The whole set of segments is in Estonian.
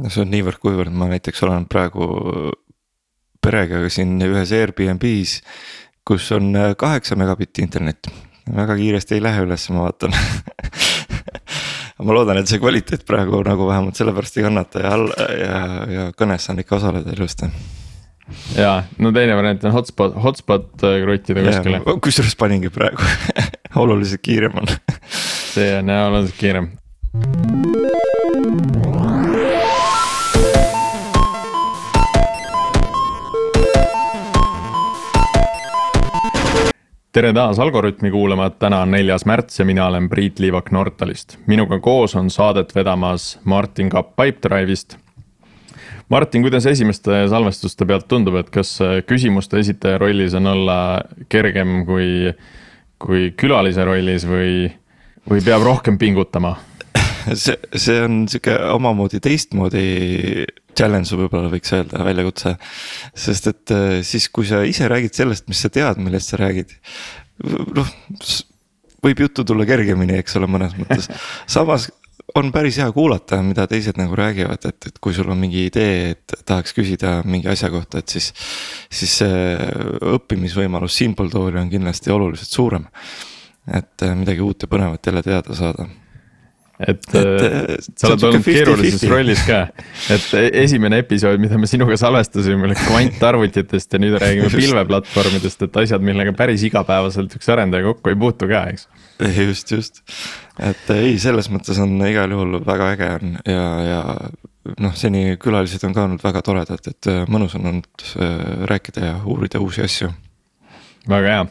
no see on niivõrd-kuivõrd, ma näiteks olen praegu perega siin ühes Airbnb-s, kus on äh, kaheksa megabitti internet. väga kiiresti ei lähe üles, ma vaatan ma loodan, et see kvaliteet praegu nagu vähemalt sellepärast ei kannata ja, ja, ja kõnes saan ikka osaleda ilusti ja, no teine variant on hotspot, hotspot äh, kruttida kuskile. kusjuures paningi praegu oluliselt kiirem on see on jah oluliselt kiirem. Tere taas Algorütmi kuulama, täna on neljas märts ja mina olen Priit Liivak Nortalist. minuga koos on saadet vedamas Martin Kapp Pipedrive'ist. Martin, kuidas esimeste salvestuste pealt tundub, et kas küsimuste esitaja rollis on olla kergem kui, kui külalise rollis või, või peab rohkem pingutama? see, see on sihuke omamoodi teistmoodi challenge võib-olla võiks öelda, väljakutse. sest et äh, siis, kui sa ise räägid sellest, mis sa tead, millest sa räägid. noh, võib juttu tulla kergemini, eks ole, mõnes mõttes, samas on päris hea kuulata, mida teised nagu räägivad, et, et kui sul on mingi idee, et tahaks küsida mingi asja kohta, et siis. siis see õppimisvõimalus siinpool tooli on kindlasti oluliselt suurem. et äh, midagi uut ja põnevat jälle teada saada et, et äh, sa oled olnud keerulises rollis ka, et e-, esimene episood, mida me sinuga salvestasime, oli kvantarvutitest ja nüüd räägime pilveplatvormidest, et asjad, millega päris igapäevaselt üks arendaja kokku ei puutu ka, eks. just, just, et ei, selles mõttes on igal juhul väga äge on ja, ja noh, seni külalised on ka olnud väga toredad, et äh, mõnus on olnud äh, rääkida ja uurida uusi asju väga hea,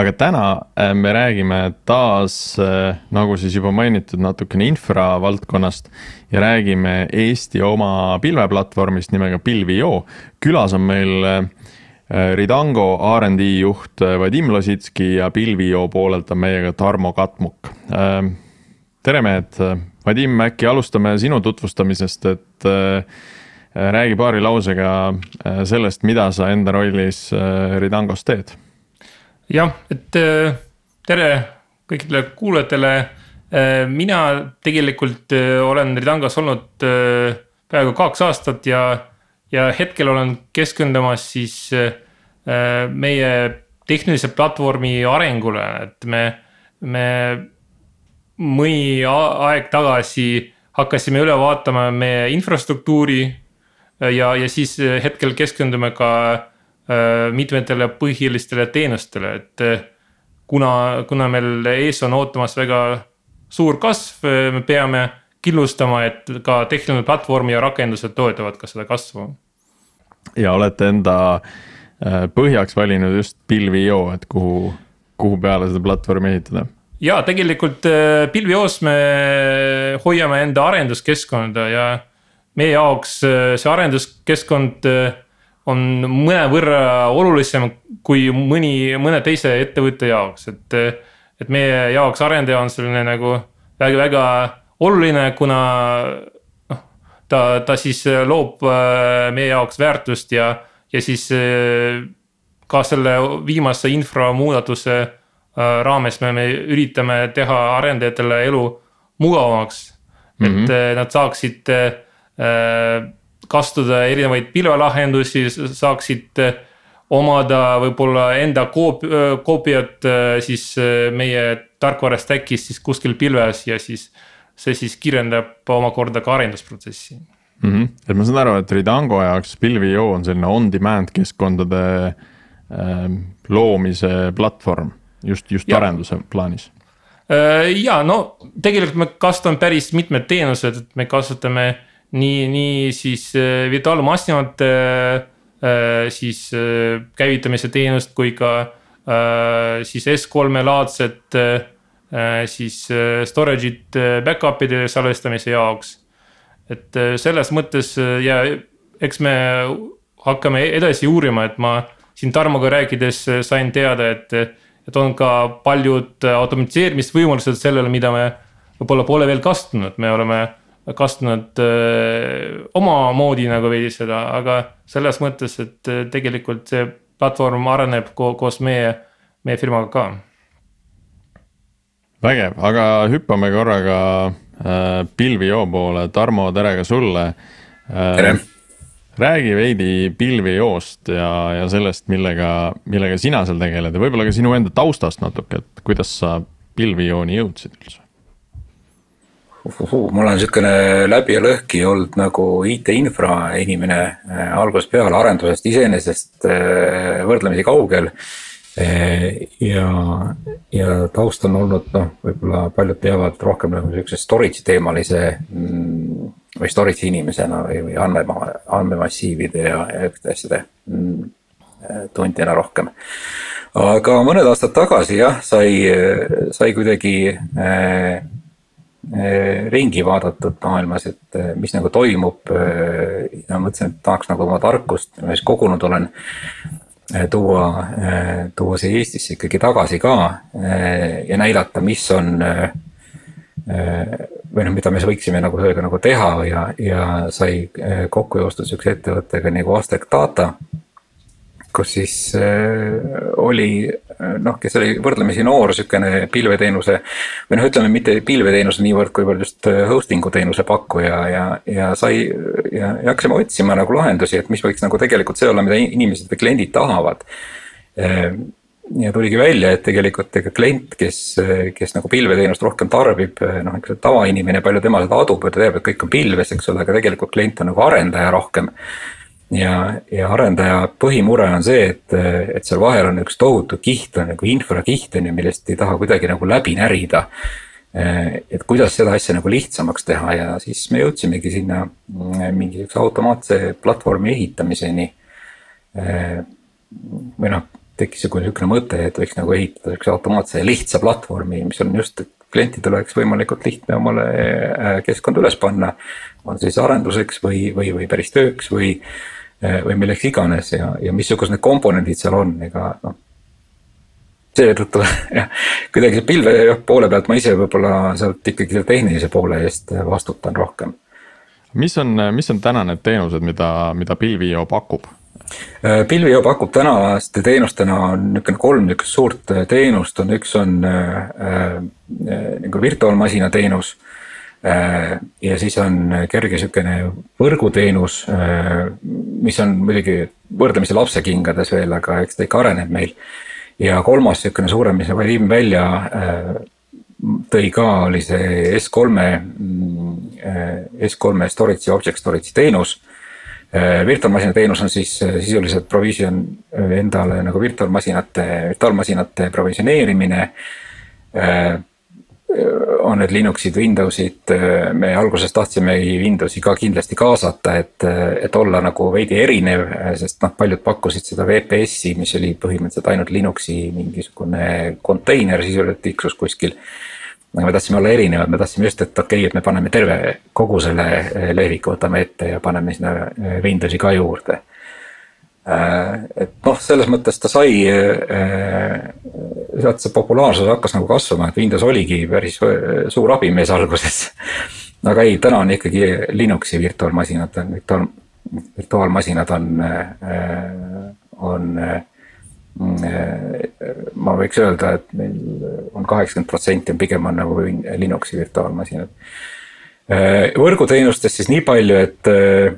aga täna äh, me räägime taas, äh, nagu siis juba mainitud, natukene infra valdkonnast. ja räägime Eesti oma pilveplatvormist nimega Pilvio. külas on meil äh, Ridango RD juht Vadim Lositski ja Pilvio poolelt on meiega Tarmo Katmuk. tere mehed, Vadim, äkki alustame sinu tutvustamisest, et räägi paari lausega sellest, mida sa enda rollis Ridangos teed jah, et äh, tere kõikidele kuulajatele. Äh, mina tegelikult äh, olen Ridangas olnud peaaegu kaks aastat ja, ja hetkel olen keskendumas siis meie tehnilise platvormi arengule, et me, me mõni aeg tagasi hakkasime üle vaatama meie infrastruktuuri ja, ja siis hetkel keskendume ka mitmetele põhilistele teenustele, et äh, kuna, kuna meil ees on ootamas väga suur kasv, äh, me peame killustama, et ka tehniline platvorm ja rakendused toetavad ka seda kasvu. ja olete enda põhjaks valinud just Pilvio, et kuhu, kuhu peale seda platvormi ehitada? ja tegelikult Pilvios me hoiame enda arenduskeskkonda ja meie jaoks see arenduskeskkond on mõnevõrra olulisem kui mõni, mõne teise ettevõtte jaoks, et. et meie jaoks arendaja on selline nagu väga-väga oluline, kuna noh, ta, ta siis loob äh, meie jaoks väärtust ja, ja siis äh, ka selle viimase infra muudatuse äh, raames me, me üritame teha arendajatele elu mugavamaks mm. -hmm. et mhm. nad saaksid äh, kasutada erinevaid pilvelahendusi, saaksid eh, omada võib-olla enda koop-, eh, koopiat eh, siis meie tarkvara stack'is siis kuskil pilves ja siis. see siis kiirendab omakorda ka arendusprotsessi mm. -hmm. et ma saan aru, et Ridango jaoks Pilvio on selline on-demand keskkondade äh, loomise platvorm just, just ja. arenduse plaanis ja no tegelikult me kasutame päris mitmed teenused, et me kasutame nii, nii siis äh, virtuaalmassinate äh, siis äh, käivitamise teenust kui ka siis S3-e laadset siis storage'it back-up'ide salvestamise jaoks. et selles mõttes ja eks me hakkame edasi uurima, et ma siin Tarmoga rääkides sain teada, et, et on ka paljud automatiseerimisvõimalused sellele, mida me võib-olla pole veel kasutanud, me oleme kasutanud öö, omamoodi nagu veidi seda, aga selles mõttes, et tegelikult see platvorm areneb ko koos meie, meie firmaga ka. vägev, aga hüppame korraga äh, Pilvio poole, Tarmo, tere ka sulle tere! räägi veidi pilvijoost ja, ja sellest, millega, millega sina seal tegeled ja võib-olla ka sinu enda taustast natuke, et kuidas sa pilvijooni jõudsid üldse? Mul on niisugune läbi ja lõhki olnud nagu IT-infra inimene äh, algusest peale, arendusest iseenesest äh, võrdlemisi kaugel äh,. ja, ja taust on olnud noh, võib-olla paljud teavad rohkem nagu sihukese storage teemalise mm, või storage'i inimesena või, või andmema, andmemassiivide ja, ja sihukeste asjade mm, tundjana rohkem aga mõned aastad tagasi jah, sai, sai kuidagi äh, ringi vaadatud maailmas, et eh, mis nagu toimub. Eh, ja mõtlesin, et tahaks nagu oma tarkust, ma siis kogunud olen, tuua, tuua siia Eestisse ikkagi tagasi ka ja näidata, mis on. või noh, mida me võiksime nagu sellega nagu teha ja, ja sai kokku joostud sihukese ettevõttega nagu Aztec Data kus siis äh, oli noh, kes oli võrdlemisi noor sihukene pilveteenuse. või noh, ütleme mitte pilveteenuse niivõrd, kuivõrd just äh, hosting'u teenuse pakkuja ja, ja sai ja, ja hakkasime otsima nagu lahendusi, et mis võiks nagu tegelikult see olla, mida inimesed või kliendid tahavad äh, ja tuligi välja, et tegelikult ega klient, kes, kes nagu pilveteenust rohkem tarbib, noh, eks tavainimene, palju tema seda adub ja ta teab, et kõik on pilves, eks ole, aga tegelikult klient on nagu arendaja rohkem ja, ja arendaja põhimure on see, et, et seal vahel on üks tohutu kiht on nagu infrakiht on ju, millest ei taha kuidagi nagu läbi närida. et kuidas seda asja nagu lihtsamaks teha ja siis me jõudsimegi sinna mingi siukse automaatse platvormi ehitamiseni. või noh, tekkis niisugune mõte, et võiks nagu ehitada siukse automaatse lihtsa platvormi, mis on just, klientidel oleks võimalikult lihtne omale keskkond üles panna. on siis arenduseks või, või, või päris tööks või või milleks iganes ja, ja missugused need komponendid seal on, ega noh. seetõttu jah, kuidagi pilve poole pealt ma ise võib-olla sealt ikkagi selle tehnilise poole eest vastutan rohkem. mis on, mis on täna need teenused, mida, mida Pilvio pakub? Eh, Pilvio pakub tänaste teenustena on niisugune kolm niisugust suurt teenust on, üks on äh, äh, nagu virtuaalmasina teenus ja siis on kerge sihukene võrguteenus, äh, mis on muidugi võrdlemisi lapsekingades veel, aga eks ta ikka areneb meil. ja kolmas sihukene suurem, mis viime välja, äh, tõi ka, oli see S3-e, S3-e storage'i, object storage'i teenus virtuaalmasina teenus on siis sisuliselt provision endale nagu virtuaalmasinate, virtuaalmasinate provisioneerimine on need Linuxid, Windowsid, me alguses tahtsimegi Windowsi ka kindlasti kaasata, et, et olla nagu veidi erinev, sest noh, paljud pakkusid seda VPS-i, mis oli põhimõtteliselt ainult Linuxi mingisugune konteiner sisuliselt tiksus kuskil. aga me tahtsime olla erinevad, me tahtsime just, et okei okay,, et me paneme terve, kogu selle leviku võtame ette ja paneme sinna Windowsi ka juurde Äh, et noh, selles mõttes ta sai, äh, sealt see populaarsus hakkas nagu kasvama, et Windows oligi päris äh, suur abimees alguses. aga ei, täna on ikkagi Linuxi virtuaalmasinad, virtuaal, virtuaalmasinad on, on. ma võiks öelda, et meil on kaheksakümmend protsenti on pigem on nagu Linuxi virtuaalmasinad. võrguteenustest siis nii palju, et Äh,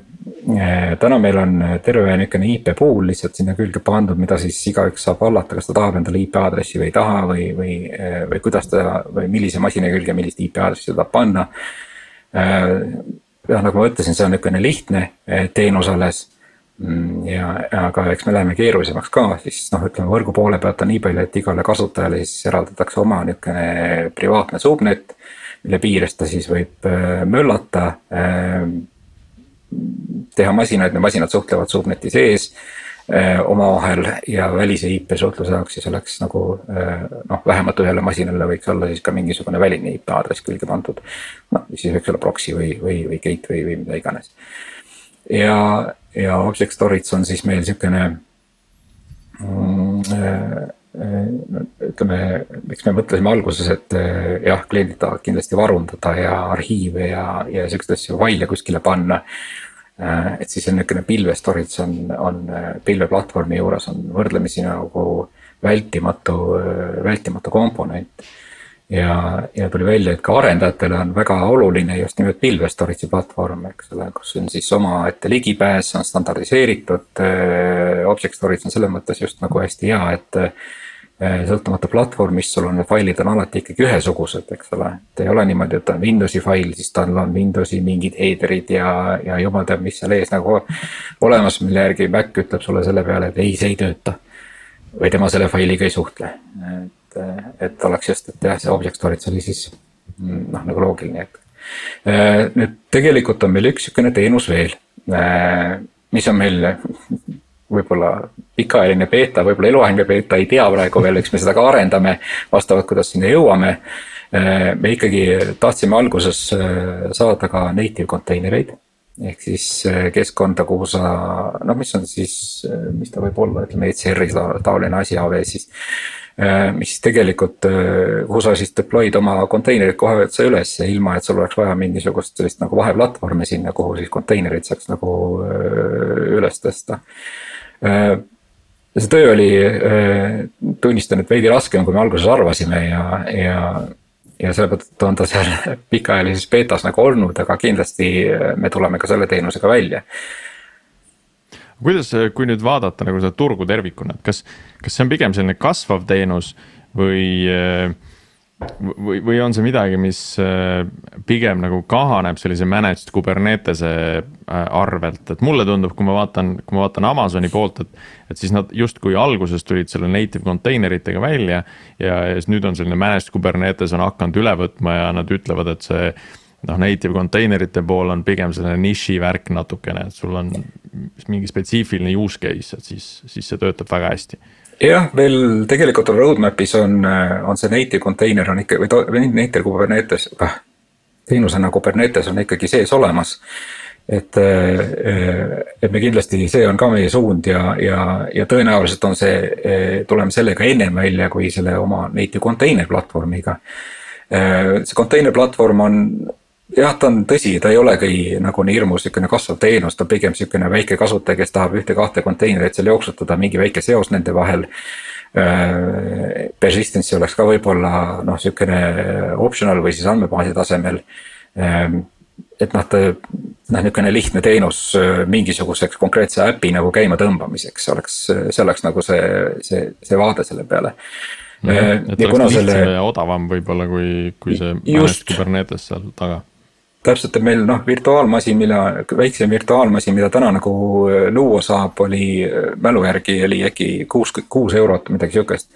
täna meil on terve niisugune IP pool lihtsalt sinna külge pandud, mida siis igaüks saab hallata, kas ta tahab endale IP aadressi või ei taha või, või, äh, või kuidas ta või millise masina külge millist IP aadressi ta tahab panna. Jah, nagu ma ütlesin, see on niisugune lihtne teenus alles. Mm, ja, aga eks me läheme keerulisemaks ka, siis noh, ütleme võrgu poole pealt on nii palju, et igale kasutajale siis eraldatakse oma niisugune privaatne subnet. mille piires ta siis võib möllata teha masinaid, need masinad suhtlevad subneti sees eh, omavahel ja välise IP suhtluse jaoks siis oleks nagu eh, noh, vähemalt ühele masinale võiks olla siis ka mingisugune väline IP aadress külge pandud. noh, siis võiks olla proxy või, või, või gateway või mida iganes. ja, ja object storage on siis meil sihukene mm, eh, ütleme, eks me mõtlesime alguses, et jah, kliendid tahavad kindlasti varundada ja arhiive ja, ja siukseid asju faile kuskile panna. Äh, et siis on niisugune pilve storage on, on äh, pilveplatvormi juures on võrdlemisi nagu vältimatu, vältimatu komponent. Ja, ja tuli välja, et ka arendajatele on väga oluline just nimelt pilve storage'i platvorm, eks ole, kus on siis omaette ligipääs, on standardiseeritud. Object storage on selles mõttes just nagu hästi hea, et sõltumata platvormist, sul on need failid on alati ikkagi ühesugused, eks ole. et ei ole niimoodi, et on Windowsi fail, siis tal on Windowsi mingid header'id ja, ja jumal teab, mis seal ees nagu olemas, mille järgi Mac ütleb sulle selle peale, et ei, see ei tööta. või tema selle failiga ei suhtle, et et, et oleks just, et jah, see object storage oli siis noh, nagu loogiline, et. nüüd tegelikult on meil üks sihukene teenus veel, mis on meil võib-olla pikaajaline beeta, võib-olla eluaegne beeta, ei tea praegu veel, eks me seda ka arendame, vastavalt kuidas sinna jõuame. me ikkagi tahtsime alguses saada ka native konteinereid ehk siis keskkonda, kuhu sa noh, mis on siis, mis ta võib olla, ütleme ECR-i taoline asi AWS-is Äh, mis tegelikult, äh, kuhu sa siis deploy'd oma konteinerid kohe otse üles, ilma et sul oleks vaja mingisugust sellist nagu vaheplatvormi sinna, kuhu siis konteinerid saaks nagu äh, üles tõsta. see töö oli, tunnistan, et veidi raskem, kui me alguses arvasime ja, ja ja sellepärast on ta seal pikaajalises beetas nagu olnud, aga kindlasti me tuleme ka selle teenusega välja kuidas, kui nüüd vaadata nagu seda turgu tervikuna, et kas, kas see on pigem selline kasvav teenus või või, või on see midagi, mis pigem nagu kahaneb sellise managed Kubernetese äh, arvelt, et mulle tundub, kui ma vaatan, kui ma vaatan Amazoni poolt, et. et siis nad justkui alguses tulid selle native container itega välja ja, ja siis nüüd on selline managed Kubernetes on hakanud üle võtma ja nad ütlevad, et see noh, native container'ite pool on pigem selline niši värk natukene, et sul on mingi spetsiifiline use case, et siis, siis see töötab väga hästi. jah, meil tegelikult on roadmap'is on, on see native container on ikka või native Kubernetes, teenusena Kubernetes on ikkagi sees olemas et, et me kindlasti, see on ka meie suund ja, ja, ja tõenäoliselt on see, tuleme sellega ennem välja kui selle oma native container platvormiga. see container platvorm on jah, ta on tõsi, ta ei olegi nagu nii hirmus sihukene kasvav teenus, ta on pigem sihukene väike kasutaja, kes tahab ühte-kahte konteinerit seal jooksutada, mingi väike seos nende vahel. Persistency oleks ka võib-olla noh, sihukene optional või siis andmebaasi tasemel. Et noh, ta noh, niisugune lihtne teenus mingisuguseks konkreetse äpi nagu käima tõmbamiseks oleks, see oleks nagu see, see, see vaade selle peale. -hmm. et oleks lihtsam selle... ja odavam võib-olla kui, kui see just Kubernetes seal taga täpselt, et meil noh, virtuaalmasin, mille, väiksem virtuaalmasin, mida täna nagu äh, luua saab, oli äh, mälu järgi oli äkki kuus, kuus eurot, midagi sihukest.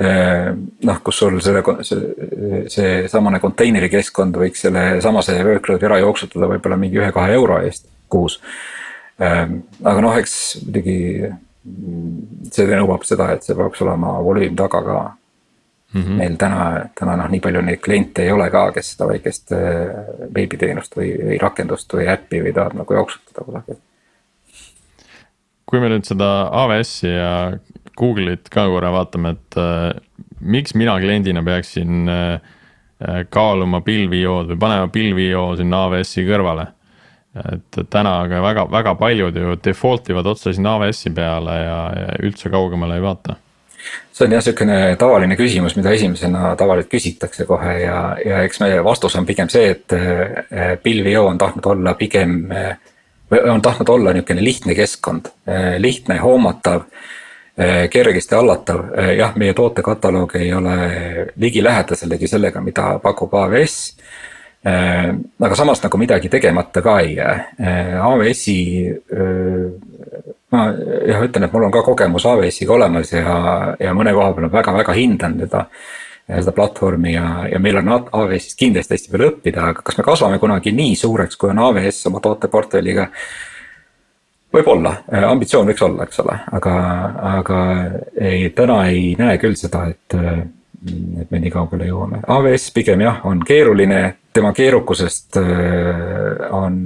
Äh, noh, kus sul selle, see, seesamane konteineri keskkond võiks selle samase workload'i ära jooksutada võib-olla mingi ühe-kahe euro eest kuus. aga noh, eks muidugi mm, see nõuab seda, et see peaks olema volüüm taga ka Mm -hmm. meil täna, täna noh, nii palju neid kliente ei ole ka, kes seda väikest äh, veebiteenust või, või rakendust või äppi või tahab nagu jooksutada kusagil. kui me nüüd seda AWS-i ja Google'it ka korra vaatame, et äh, miks mina kliendina peaksin äh, äh kaaluma pilvi-IO-d või panema pilvi-IO sinna AWS-i kõrvale. et täna aga väga, väga paljud ju default ivad otse sinna AWS-i peale ja, ja üldse kaugemale ei vaata see on jah, sihukene tavaline küsimus, mida esimesena tavaliselt küsitakse kohe ja, ja eks meie vastus on pigem see, et pilvio on tahtnud olla pigem. Või on tahtnud olla niisugune lihtne keskkond, eh, lihtne, hoomatav, kergesti hallatav, jah, meie tootekataloog ei ole ligilähedaselegi sellega, mida pakub AWS aga samas nagu midagi tegemata ka ei jää, AWS-i ma jah ütlen, et mul on ka kogemus AWS-iga olemas ja, ja mõne koha peal väga-väga hindan teda. seda platvormi ja, ja meil on AWS-ist kindlasti hästi palju õppida, aga kas me kasvame kunagi nii suureks, kui on AWS oma tooteportfelliga? võib-olla, ambitsioon võiks olla, eks ole, aga, aga ei, täna ei näe küll seda, et, et me nii kaugele jõuame. AWS pigem jah, on keeruline, tema keerukusest on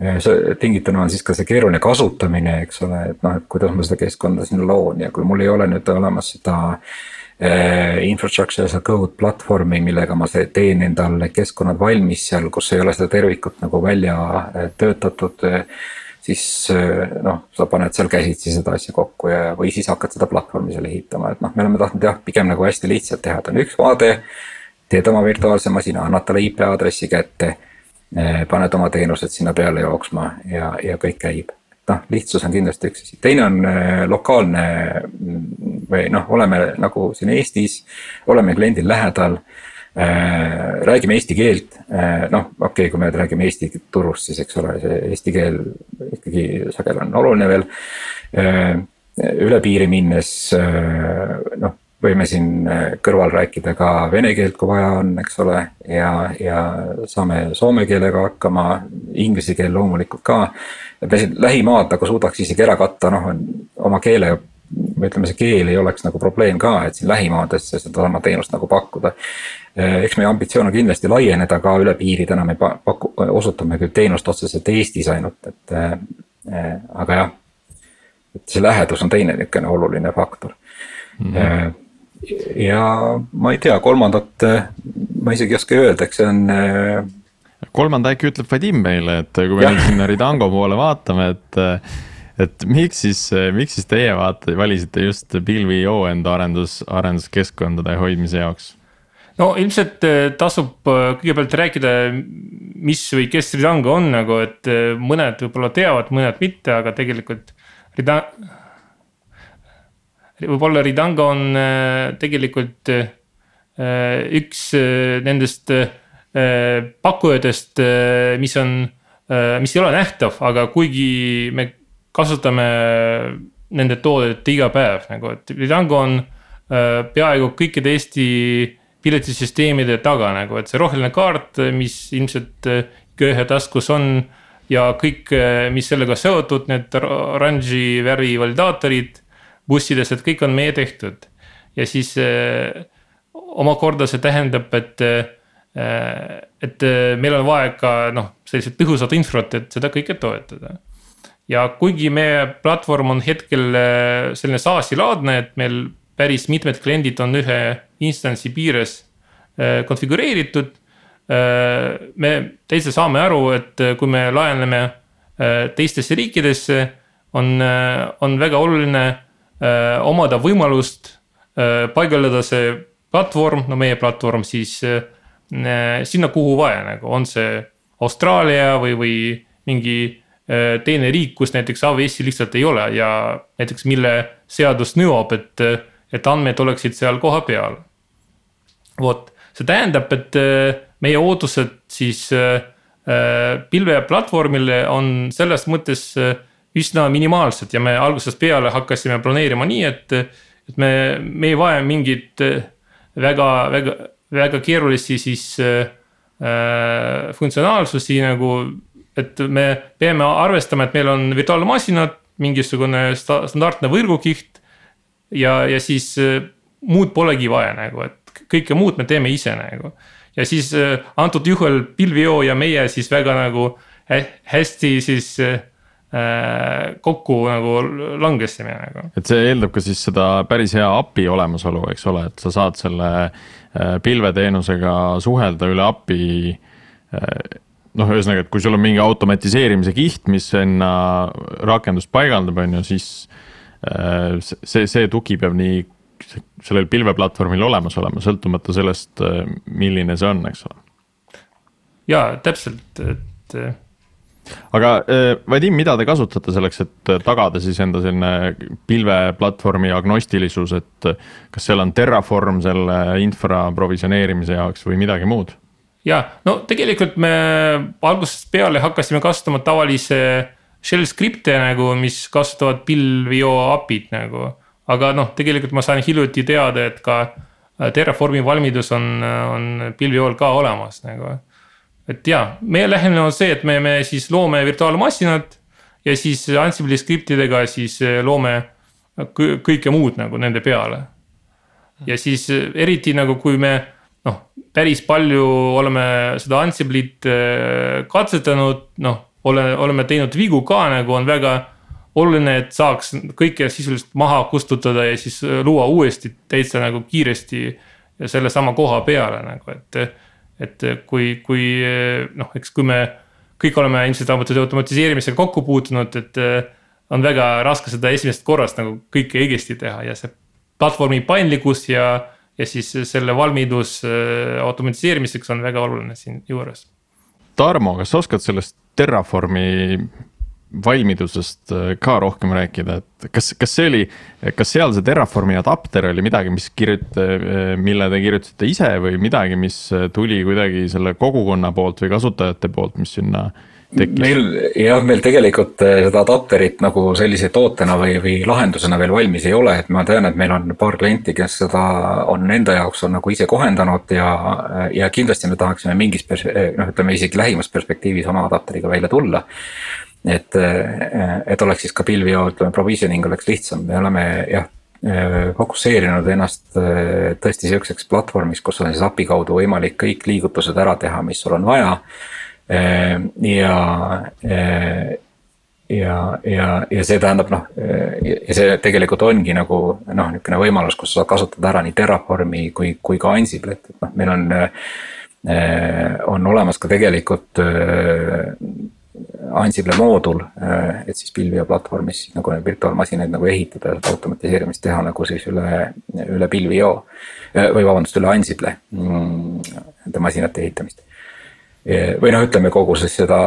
see tingituna on siis ka see keeruline kasutamine, eks ole, et noh, et kuidas ma seda keskkonda sinna loon ja kui mul ei ole nüüd olemas seda äh,. Infrastructure as a code platvormi, millega ma teen endale keskkonnad valmis seal, kus ei ole seda tervikut nagu välja äh, töötatud äh,. Siis noh, sa paned seal käsitsi seda asja kokku ja, või siis hakkad seda platvormi seal ehitama, et noh, me oleme tahtnud jah, pigem nagu hästi lihtsalt teha, et on üks vaade. teed oma virtuaalse masina, annad talle IP aadressi kätte. paned oma teenused sinna peale jooksma ja, ja kõik käib noh, lihtsus on kindlasti üks asi, teine on lokaalne või noh, oleme nagu siin Eestis, oleme kliendil lähedal äh,. Räägime eesti keelt äh,, noh, okei okay,, kui me räägime Eesti turust, siis eks ole, see eesti keel ikkagi sageli on oluline veel äh,. üle piiri minnes äh, noh, võime siin kõrval rääkida ka vene keelt, kui vaja on, eks ole, ja, ja saame soome keelega hakkama, inglise keel loomulikult ka. lähimaad nagu suudaks isegi ära katta, noh, oma keele või ütleme, see keel ei oleks nagu probleem ka, et siin lähimaadesse sedasama teenust nagu pakkuda. eks meie ambitsioon on kindlasti laieneda ka üle piiri, täna me paku-, osutame küll teenust otseselt Eestis ainult, et äh, aga jah. et see lähedus on teine niisugune oluline faktor mm. -hmm. ja ma ei tea, kolmandat ma isegi ei oska öelda, eks see on kolmanda äkki ütleb Vadim meile, et kui me nüüd sinna Ridango poole vaatame, et et miks siis, miks siis teie vaata, valisite just pilvi.io enda arendus, arenduskeskkondade hoidmise jaoks? no ilmselt eh, tasub eh, kõigepealt rääkida, mis või kes Ridanga on nagu, et eh, mõned võib-olla teavad, mõned mitte, aga tegelikult Rida-. võib-olla Ridanga on tegelikult üks nendest pakkujatest, mis on, mis ei ole nähtav, aga kuigi me kasutame nende toodet iga päev nagu, et Lidango on äh, peaaegu kõikide Eesti piletisüsteemide taga nagu, et see roheline kaart, mis ilmselt äh, ühe taskus on. ja kõik, äh, mis sellega seotud, need oranži värvi validaatorid bussides, et kõik on meie tehtud. ja siis omakorda see tähendab, et et meil on vaja ka noh, sellised tõhusat infot, et seda kõike toetada ja kuigi meie platvorm on hetkel äh, selline SaaS-i laadne, et meil päris mitmed kliendid on ühe instantsi piires äh, konfigureeritud. Äh, me täitsa saame aru, et kui me laieneme teistesse riikidesse, on, on väga oluline omada võimalust paigaldada see platvorm, no meie platvorm siis sinna, kuhu vaja, nagu on see Austraalia või, või mingi teine riik, kus näiteks AWS-i lihtsalt ei ole ja näiteks mille seadus nõuab, et, et andmed oleksid seal kohapeal. vot, see tähendab, et äh, meie ootused siis äh, pilveplatvormile on selles mõttes üsna minimaalsed ja me algusest peale hakkasime planeerima nii, et, et me, me ei vaja mingit väga, väga, väga keerulisi siis äh, funktsionaalsusi nagu et me peame arvestama, et meil on virtuaalmasinad, mingisugune standardne võrgukiht. ja, ja siis äh, muud polegi vaja nagu, et kõike muud me teeme ise nagu. ja siis äh, antud juhul pilvio ja meie siis väga nagu hästi siis äh, kokku nagu langesime nagu. et see eeldab ka siis seda päris hea API olemasolu, eks ole, et sa saad selle pilveteenusega suhelda üle API noh, ühesõnaga, et kui sul on mingi automatiseerimise kiht, mis enne rakendust paigaldab, on ju, siis äh, see, see tugi peab nii sellel pilveplatvormil olemas olema, sõltumata sellest, äh, milline see on, eks ole. ja täpselt, et. Äh, aga Vadim, mida te kasutate selleks, et tagada siis enda selline pilveplatvormi agnostilisus, et kas seal on Terraform selle infra provisioneerimise jaoks või midagi muud? Ja no tegelikult me algusest peale hakkasime kasutama tavalisi shell skripte nagu, mis kasutavad pilvio API-d nagu. aga noh, tegelikult ma sain hiljuti teada, et ka äh, Terraformi valmidus on, on pilviol ka olemas nagu. et ja, meie lähenemine on see, et me, me siis loome virtuaalmasinad ja siis Ansible'i skriptidega siis äh, loome kõike muud nagu nende peale. ja siis äh, eriti nagu, kui me päris palju oleme seda Ansible'it äh, katsetanud, noh, ole, oleme teinud vigu ka nagu on väga oluline, et saaks kõike sisuliselt maha kustutada ja siis äh, luua uuesti täitsa nagu kiiresti sellesama koha peale nagu, et. et kui, kui noh, eks kui me kõik oleme ilmselt automatiseerimisega kokku puutunud, et äh, on väga raske seda esimesest korrast nagu kõike õigesti teha ja see platvormi paindlikkus ja, ja siis selle valmidus äh, automatiseerimiseks on väga oluline siinjuures. Tarmo, kas sa oskad sellest Terraformi valmidusest äh, ka rohkem rääkida, et kas, kas see oli, kas seal see Terraformi adapter oli midagi, mis kirjuta-, äh, mille te kirjutasite ise või midagi, mis tuli kuidagi selle kogukonna poolt või kasutajate poolt, mis sinna tekkis? meil jah, meil tegelikult äh, seda adapterit nagu sellise tootena või, või lahendusena veel valmis ei ole, et ma tean, et meil on paar klienti, kes seda on enda jaoks on nagu ise kohendanud ja, ja kindlasti me tahaksime mingis pers-, noh, ütleme isegi lähimas perspektiivis oma adapteriga välja tulla et, et oleks siis ka pilvio, ütleme provisioning oleks lihtsam, me oleme jah fokusseerinud ennast tõesti sihukeseks platvormiks, kus on siis API kaudu võimalik kõik liigutused ära teha, mis sul on vaja. Ja, ja, ja, ja see tähendab noh, ja see tegelikult ongi nagu noh, niisugune võimalus, kus sa saad kasutada ära nii Terraformi kui, kui ka Ansible't, et noh, meil on. on olemas ka tegelikult Ansible moodul, et siis pilvio platvormis nagu virtuaalmasinaid nagu ehitada ja seda automatiseerimist teha nagu siis üle, üle pilvio. Või vabandust, üle Ansible, mm, nende masinate ehitamist. Või noh, ütleme kogu siis seda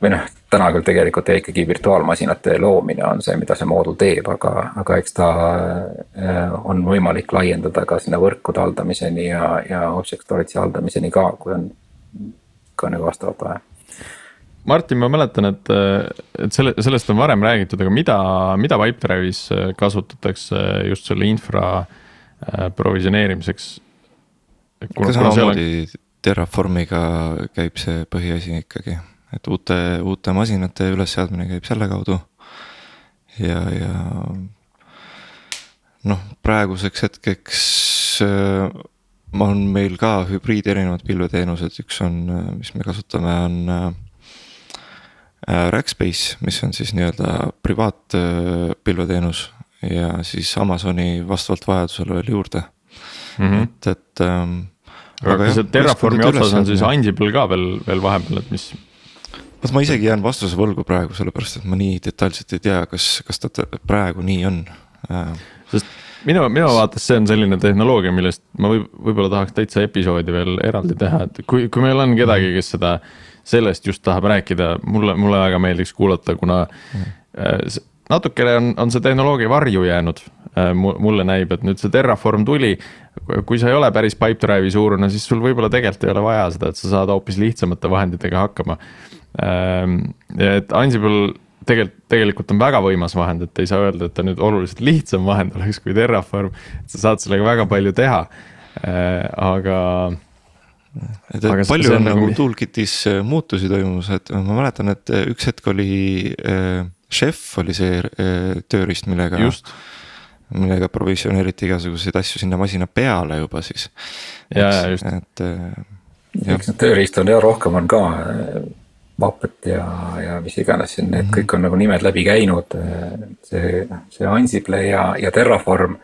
või noh, täna küll tegelikult ikkagi virtuaalmasinate loomine on see, mida see moodul teeb, aga, aga eks ta äh, on võimalik laiendada ka sinna võrkude haldamiseni ja, ja object storage'i haldamiseni ka, kui on ka nagu vastavalt vaja Martin, ma mäletan, et, et selle, sellest on varem räägitud, aga mida, mida Pipedrive'is kasutatakse just selle infra provisioneerimiseks? ka samamoodi on... Terraformiga käib see põhiasi ikkagi, et uute, uute masinate ülesseadmine käib selle kaudu. ja, ja noh, praeguseks hetkeks äh, on meil ka hübriid erinevad pilveteenused, üks on, mis me kasutame, on Äh, Rackspace, mis on siis nii-öelda privaatpilveteenus ja siis Amazoni vastavalt vajadusele veel juurde mm, -hmm. et, et ähm,. Aga see Terraformi otsas on siis Ansible ka veel, veel vahepeal, et mis? vot ma isegi jään vastuse võlgu praegu, sellepärast et ma nii detailselt ei tea, kas, kas ta praegu nii on äh.. sest minu, minu vaates see on selline tehnoloogia, millest ma võib, võib-olla tahaks täitsa episoodi veel eraldi teha, et kui, kui meil on kedagi, kes seda sellest just tahab rääkida, mulle, mulle väga meeldiks kuulata, kuna mm. natukene on, on see tehnoloogia varju jäänud. Äh, mulle näib, et nüüd see Terraform tuli, kui sa ei ole päris Pipedrive'i suurune, siis sul võib-olla tegelikult ei ole vaja seda, et sa saad hoopis lihtsamate vahenditega hakkama. Ähm, et Ansible tegelikult, tegelikult on väga võimas vahend, et ei saa öelda, et ta nüüd oluliselt lihtsam vahend oleks kui Terraform. sa saad sellega väga palju teha, äh, aga et, et palju on nagu toolkit'is äh, muutusi toimumas, et ma mäletan, et äh, üks hetk oli äh,, Chef oli see äh, tööriist, millega. Millega provisioneeriti igasuguseid asju sinna masina peale juba siis. ja, ja just. et äh,. eks neid tööriistu on ja rohkem on ka. Puppet ja, ja mis iganes siin, need mm -hmm. kõik on nagu nimed läbi käinud. see, see Ansible ja, ja Terraform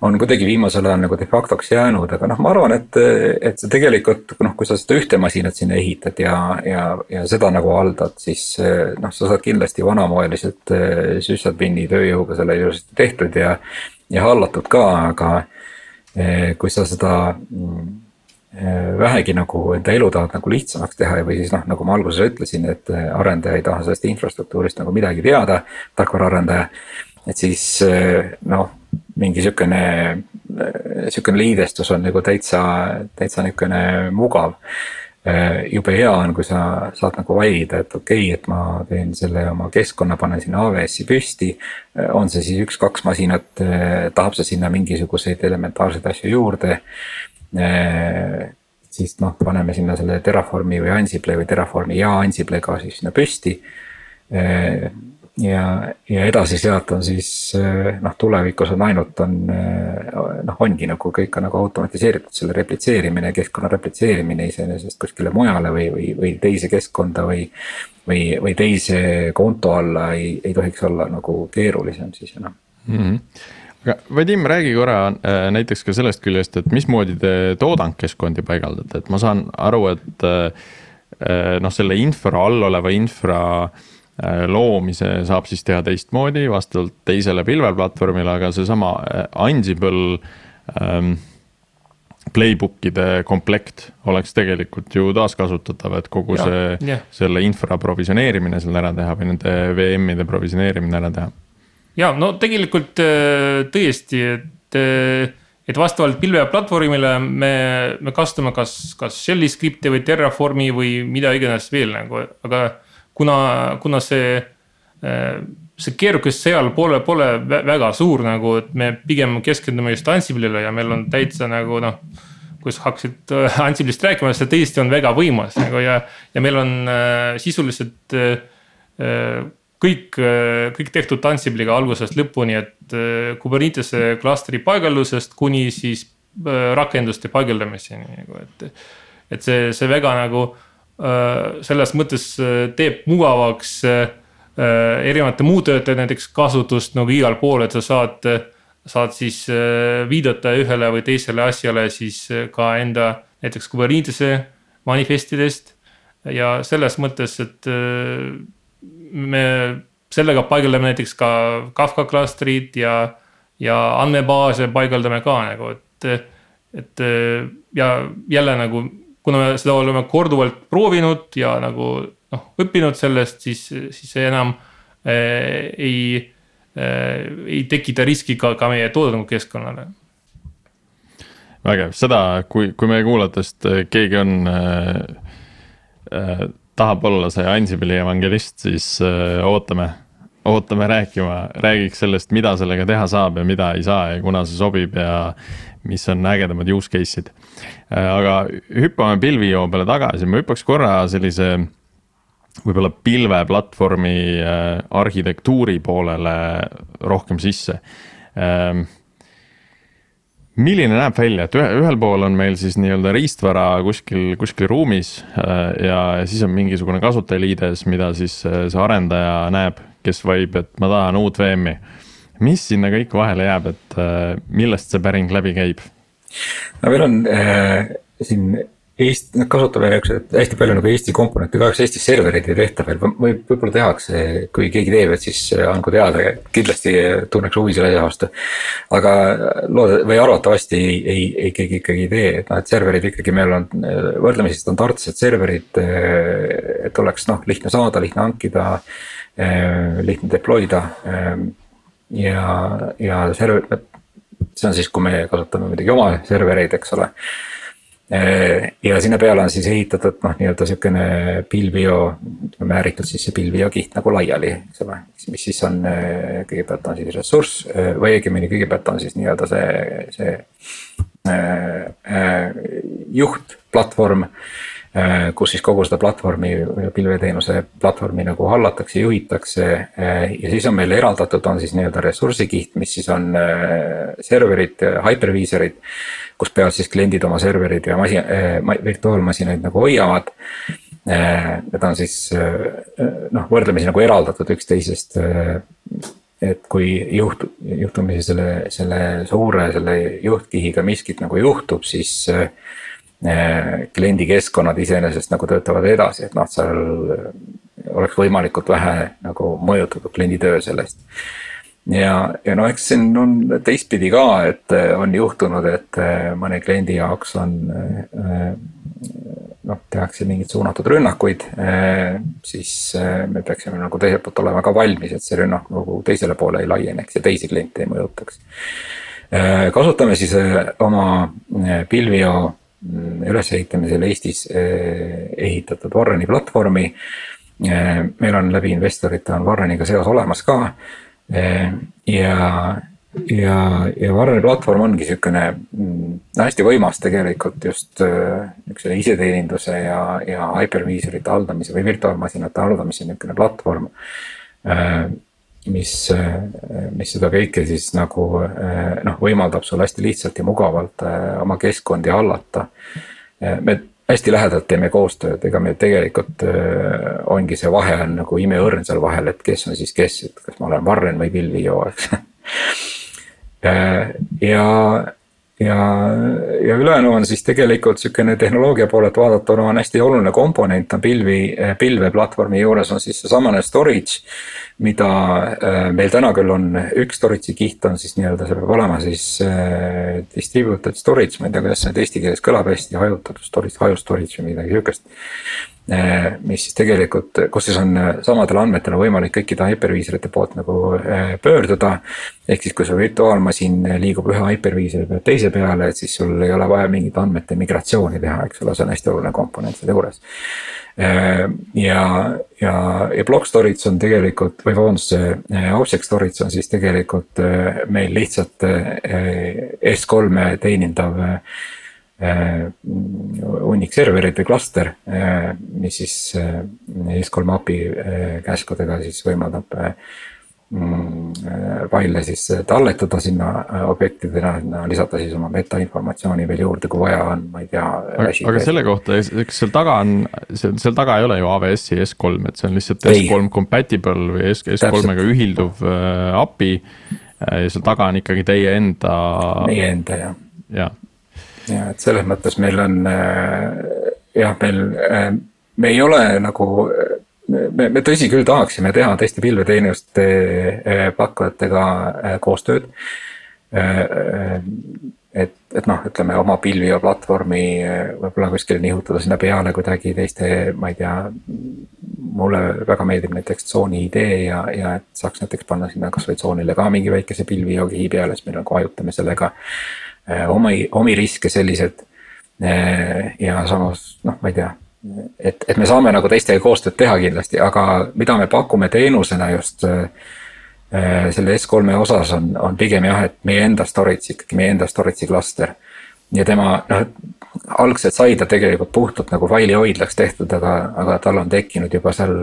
on kuidagi viimasel ajal nagu de facto'ks jäänud, aga noh, ma arvan, et, et see tegelikult noh, kui sa seda ühte masinat sinna ehitad ja, ja, ja seda nagu haldad, siis noh, sa saad kindlasti vanamoeliselt eh, sysadmini tööjõuga selle ilusasti tehtud ja, ja hallatud ka, aga eh, kui sa seda eh, vähegi nagu enda elu tahad nagu lihtsamaks teha või siis noh, nagu ma alguses ütlesin, et arendaja ei taha sellest infrastruktuurist nagu midagi teada, tarkvaraarendaja. et siis noh mingi sihukene, sihukene liidestus on nagu täitsa, täitsa nihukene mugav. jube hea on, kui sa saad nagu valida, et okei okay,, et ma teen selle oma keskkonna, panen sinna AWS-i püsti. on see siis üks-kaks masinat, tahab see sinna mingisuguseid elementaarseid asju juurde siis noh, paneme sinna selle Terraformi või Ansible või Terraformi ja Ansible'ga siis sinna püsti ja, ja edasi sealt on siis eh, noh, tulevikus on ainult on eh, noh, ongi nagu kõik on nagu automatiseeritud, selle replitseerimine, keskkonna replitseerimine iseenesest kuskile mujale või, või, või teise keskkonda või. või, või teise konto alla ei, ei tohiks olla nagu keerulisem siis enam mm. -hmm aga Vadim, räägi korra äh, näiteks ka sellest küljest, et mismoodi te toodangkeskkondi paigaldate, et ma saan aru, et noh, selle infra all oleva infra loomise saab siis teha teistmoodi vastavalt teisele pilveplatvormile, aga seesama Ansible ähm, playbook'ide komplekt oleks tegelikult ju taaskasutatav, et kogu ja, see yeah., selle infra provisioneerimine seal ära teha või nende VM-ide provisioneerimine ära teha. ja no tegelikult äh, tõesti, et, äh, et vastavalt pilveplatvormile me, me kasutame kas, kas shell'i skripti või Terraformi või mida iganes veel nagu, aga kuna, kuna see äh, see keerukus seal pole, pole väga suur nagu, et me pigem keskendume just Ansible'ile ja meil on täitsa nagu noh. kui sa hakkasid äh, Ansiblist rääkima, see tõesti on väga võimas nagu ja, ja meil on äh, sisuliselt kõik kõik tehtud Ansibliga algusest lõpuni, et Kubernetese klastri paigaldusest kuni siis rakenduste paigaldamiseni nagu, et. et see, see väga nagu selles mõttes äh, teeb mugavaks äh, Äh, erinevate muutöötajate näiteks kasutust nagu igal pool, et sa saad, saad siis äh, viidata ühele või teisele asjale siis äh, ka enda näiteks Kubernetese manifestidest. ja selles mõttes, et me sellega paigaldame näiteks ka Kafka klastrid ja, ja andmebaase paigaldame ka nagu, et, et ja jälle nagu kuna me seda oleme korduvalt proovinud ja nagu noh, õppinud sellest, siis, siis see enam äh, ei äh,, ei tekita riski ka, ka meie toodangukeskkonnale. vägev, seda, kui, kui meie kuulajatest äh, keegi on äh,, äh, tahab olla see Ansible'i evangelist, siis äh, ootame, ootame rääkima, räägiks sellest, mida sellega teha saab ja mida ei saa ja kuna see sobib ja mis on ägedamad use case'id. Äh, aga hüppame pilvijoo peale tagasi, ma hüppaks korra sellise võib-olla pilveplatvormi äh, arhitektuuri poolele rohkem sisse ähm, milline näeb välja, et ühe, ühel pool on meil siis nii-öelda riistvara kuskil, kuskil ruumis äh, ja, siis on mingisugune kasutajaliides, mida siis see arendaja näeb, kes valib, et ma tahan uut VM-i. Mis sinna kõik vahele jääb, et millest see päring läbi käib? no meil on äh, siin Eesti, nad kasutavad niisuguseid hästi palju nagu Eesti komponente, kahjuks Eesti servereid ei tehta veel, või võib-olla tehakse, kui keegi teeb, et siis andku teada, kindlasti tunneks huvi selle asja vastu. aga looda- või arvatavasti ei, ei, ei keegi ikkagi ei tee, et noh, et serverid ikkagi meil on võrdlemisi standardsed serverid. et oleks noh, lihtne saada, lihtne hankida, lihtne deploy da ja, ja server, see on siis, kui me kasutame muidugi oma servereid, eks ole ja sinna peale on siis ehitatud noh, nii-öelda sihukene pilvio, määritud siis see pilvio kiht nagu laiali, eks ole. mis siis on, kõigepealt on siis ressurss või õigemini kõigepealt on siis nii-öelda see, see äh, juhtplatvorm kus siis kogu seda platvormi, pilveteenuse platvormi nagu hallatakse, juhitakse. ja siis on meil eraldatud, on siis nii-öelda ressursikiht, mis siis on serverid, hypervisorid kus peavad siis kliendid oma serverid ja masin äh,, virtuaalmasinaid nagu hoiavad äh,. Need on siis äh, noh, võrdlemisi nagu eraldatud üksteisest äh,. et kui juht, juhtumisi selle, selle suure, selle juhtkihiga miskit nagu juhtub, siis äh, kliendi keskkonnad iseenesest nagu töötavad edasi, et noh, seal oleks võimalikult vähe nagu mõjutatud kliendi töö sellest ja, ja no eks siin on teistpidi ka, et eh, on juhtunud, et eh, mõne kliendi jaoks on eh, noh, tehakse mingeid suunatud rünnakuid, siis me peaksime nagu teiselt poolt olema ka valmis, et see rünnak nagu teisele poole ei laieneks ja teisi kliente ei mõjutaks. kasutame siis oma pilvio ülesehitamisel Eestis ehitatud Warreni platvormi. meil on läbi investorite on Warreniga seos olemas ka Ehm, ja, ja, ja Warreni platvorm ongi sihukene mm, hästi võimas tegelikult just niisuguse iseteeninduse ja, ja hypervisorite haldamise või virtuaalmasinate haldamise niisugune platvorm. Mis, äh, mis seda kõike siis nagu äh, noh, võimaldab sul hästi lihtsalt ja mugavalt oma keskkondi hallata. me hästi lähedalt teeme koostööd, ega meil tegelikult ongi see vahe on nagu imeõrn seal vahel, et kes on siis kes, et kas ma olen Varren või Bill Vio, eks ja, ja, ja ülejäänu on siis tegelikult sihukene tehnoloogia poolelt vaadatuna on hästi oluline komponent on pilvi, pilveplatvormi juures on siis seesamane storage. mida äh, meil täna küll on, üks storage'i kiht on siis nii-öelda, see peab olema siis äh, distributed storage, ma ei tea, kuidas see eesti keeles kõlab hästi, hajutatud storage, haju storage või midagi sihukest mis siis tegelikult, kus siis on äh, samadele andmetele võimalik kõikide hyperviisorite poolt nagu äh, pöörduda. ehk siis, kui su virtuaalmasin liigub ühe hyperviisori pealt teise peale, et siis sul ei ole vaja mingit andmete migratsiooni teha, eks ole, see on hästi oluline komponent selle juures. ja, ja, ja block storage on tegelikult või vabandust, see object storage on siis tegelikult meil lihtsalt S3-e teenindav Äh, hunnik servereid või klaster, äh, mis siis äh, S3 API käskudega siis võimaldab mm, faile siis talletada sinna objektidena, lisada siis oma metainformatsiooni veel juurde, kui vaja on, ma ei tea. aga selle kohta, kas seal taga on, seal, taga ei ole ju AWS-i S3, et see on lihtsalt ei. S3 compatible või S, S3-ga ühilduv API. ja seal taga on ikkagi teie enda. meie enda jah. jah ja et selles mõttes meil on äh, jah, meil, äh, me ei ole nagu me, me tõsi küll tahaksime teha tõesti pilveteenuste äh, pakkujatega koostööd. et, et noh, ütleme oma pilvi ja platvormi võib-olla kuskile nihutada sinna peale kuidagi teiste, ma ei tea. mulle väga meeldib näiteks tsooni idee ja, ja et saaks näiteks panna sinna kasvõi tsoonile ka mingi väikese pilvijogi peale, siis me nagu ajutame sellega Äh, omi, omi riske sellised. Äh, ja samas noh, ma ei tea, et, et me saame nagu teistega koostööd teha kindlasti, aga mida me pakume teenusena just äh, selle S3-e osas on, on pigem jah, et meie enda storage ikkagi, meie enda storage'i klaster. Ja tema noh, algselt sai ta tegelikult puhtalt nagu failihoidlaks tehtud, aga, aga tal on tekkinud juba seal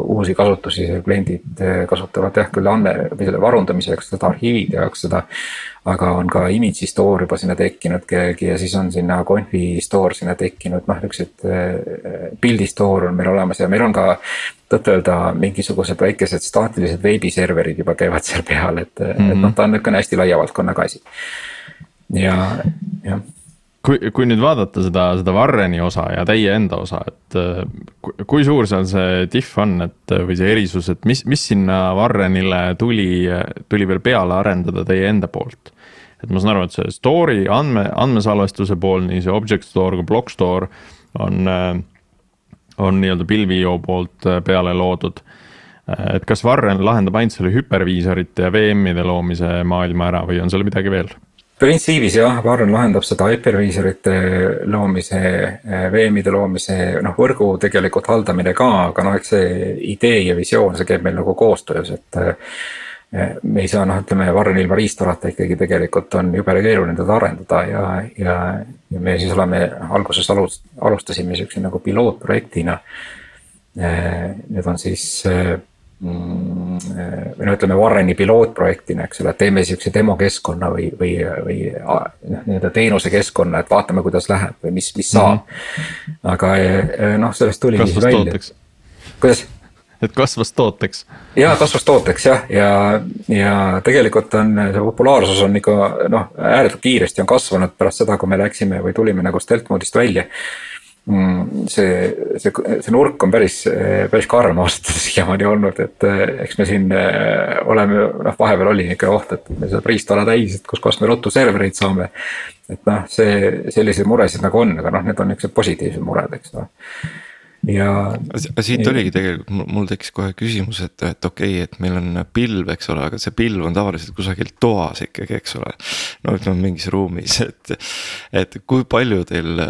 uusi kasutusi, kliendid kasutavad jah küll andme või selle varundamiseks seda arhiivide jaoks seda aga on ka image store juba sinna tekkinud kellelgi ja siis on sinna conf'i store sinna tekkinud, noh, niuksed pildi äh, store on meil olemas ja meil on ka tõtt-öelda mingisugused väikesed staatilised veebiserverid juba käivad seal peal, et mm, -hmm. et noh, ta on niisugune hästi laia valdkonnaga asi. Ja, jah kui, kui nüüd vaadata seda, seda Warreni osa ja teie enda osa, et kui, kui suur seal see diff on, et või see erisus, et mis, mis sinna Warrenile tuli, tuli veel peale arendada teie enda poolt? et ma saan aru, et see story andme, andmesalvestuse pool, nii see object store kui block store on, on nii-öelda pilvio poolt peale loodud et kas Warren lahendab ainult selle hüperviisorite ja VM-ide loomise maailma ära või on seal midagi veel? Printsiibis jah, Varron lahendab seda hypervisorite loomise, VM-ide loomise, noh võrgu tegelikult haldamine ka, aga noh, eks see idee ja visioon, see käib meil nagu koostöös, et. Eh, me ei saa noh, ütleme Varron ilma riistorata ikkagi tegelikult on jube keeruline teda arendada ja, ja, ja me siis oleme alguses alust-, alustasime siukse nagu pilootprojektina. Eh, need on siis eh, või no ütleme Warreni pilootprojektina, eks ole, et teeme sihukese demokeskkonna või, või, või noh, nii-öelda teenusekeskkonna, et vaatame, kuidas läheb või mis, mis saab mm. -hmm. aga eh, noh, sellest tuligi siis välja. kuidas? et kasvas tooteks. ja kasvas tooteks jah, ja, ja tegelikult on see populaarsus on ikka noh, ääretult kiiresti on kasvanud pärast seda, kui me läksime või tulime nagu stealth mode'ist välja Mm, see, see, see nurk on päris, päris karm ausalt öeldes siiamaani olnud, et eh, eks me siin eh, oleme, noh, vahepeal oli nihuke oht, et meil saab riistala täis, et kuskohast me ruttu servereid saame. et noh, see, selliseid muresid nagu on, aga noh, need on niuksed positiivsed mured, eks noh ja. siit oligi tegelikult, mul tekkis kohe küsimus, et, et okei okay,, et meil on pilv, eks ole, aga see pilv on tavaliselt kusagil toas ikkagi, eks ole. no ütleme mingis ruumis, et, et kui palju teil,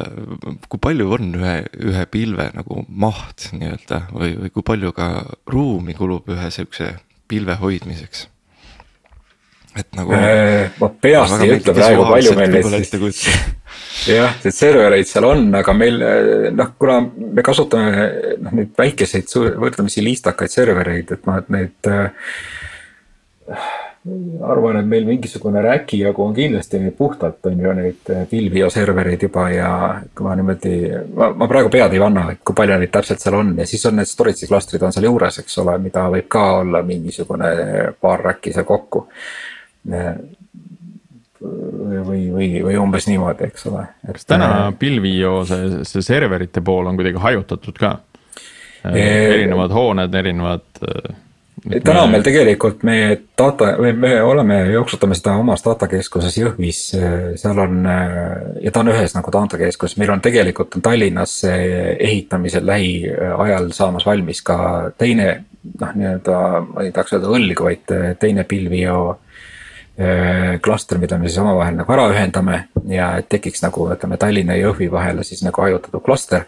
kui palju on ühe, ühe pilve nagu maht nii-öelda või, või kui palju ka ruumi kulub ühe sihukese pilve hoidmiseks? et nagu äh,. ma peast ei ütle praegu, palju meil neid jah, neid servereid seal on, aga meil noh, kuna me kasutame noh, neid väikeseid võrdlemisi liistakaid servereid, et noh, et neid äh,. arvan, et meil mingisugune räki jagu on kindlasti neid puhtalt on ju neid pilvio servereid juba ja kui ma niimoodi, ma, ma praegu pead ei anna, et kui palju neid täpselt seal on ja siis on need storage'i klastrid on seal juures, eks ole, mida võib ka olla mingisugune paar räkki seal kokku või, või, või umbes niimoodi, eks ole. kas täna pilvi.io see, see serverite pool on kuidagi hajutatud ka? erinevad hooned, erinevad täna on meil tegelikult meie data, me oleme, jooksutame seda omas datakeskuses Jõhvis, seal on ja ta on ühes nagu datakeskuses, meil on tegelikult on Tallinnas ehitamisel lähiajal saamas valmis ka teine. noh, nii-öelda ma ei tahaks öelda õlg, vaid teine pilvio äh, klaster, mida me siis omavahel nagu ära ühendame ja et tekiks nagu ütleme Tallinna ja Jõhvi vahele siis nagu hajutatud klaster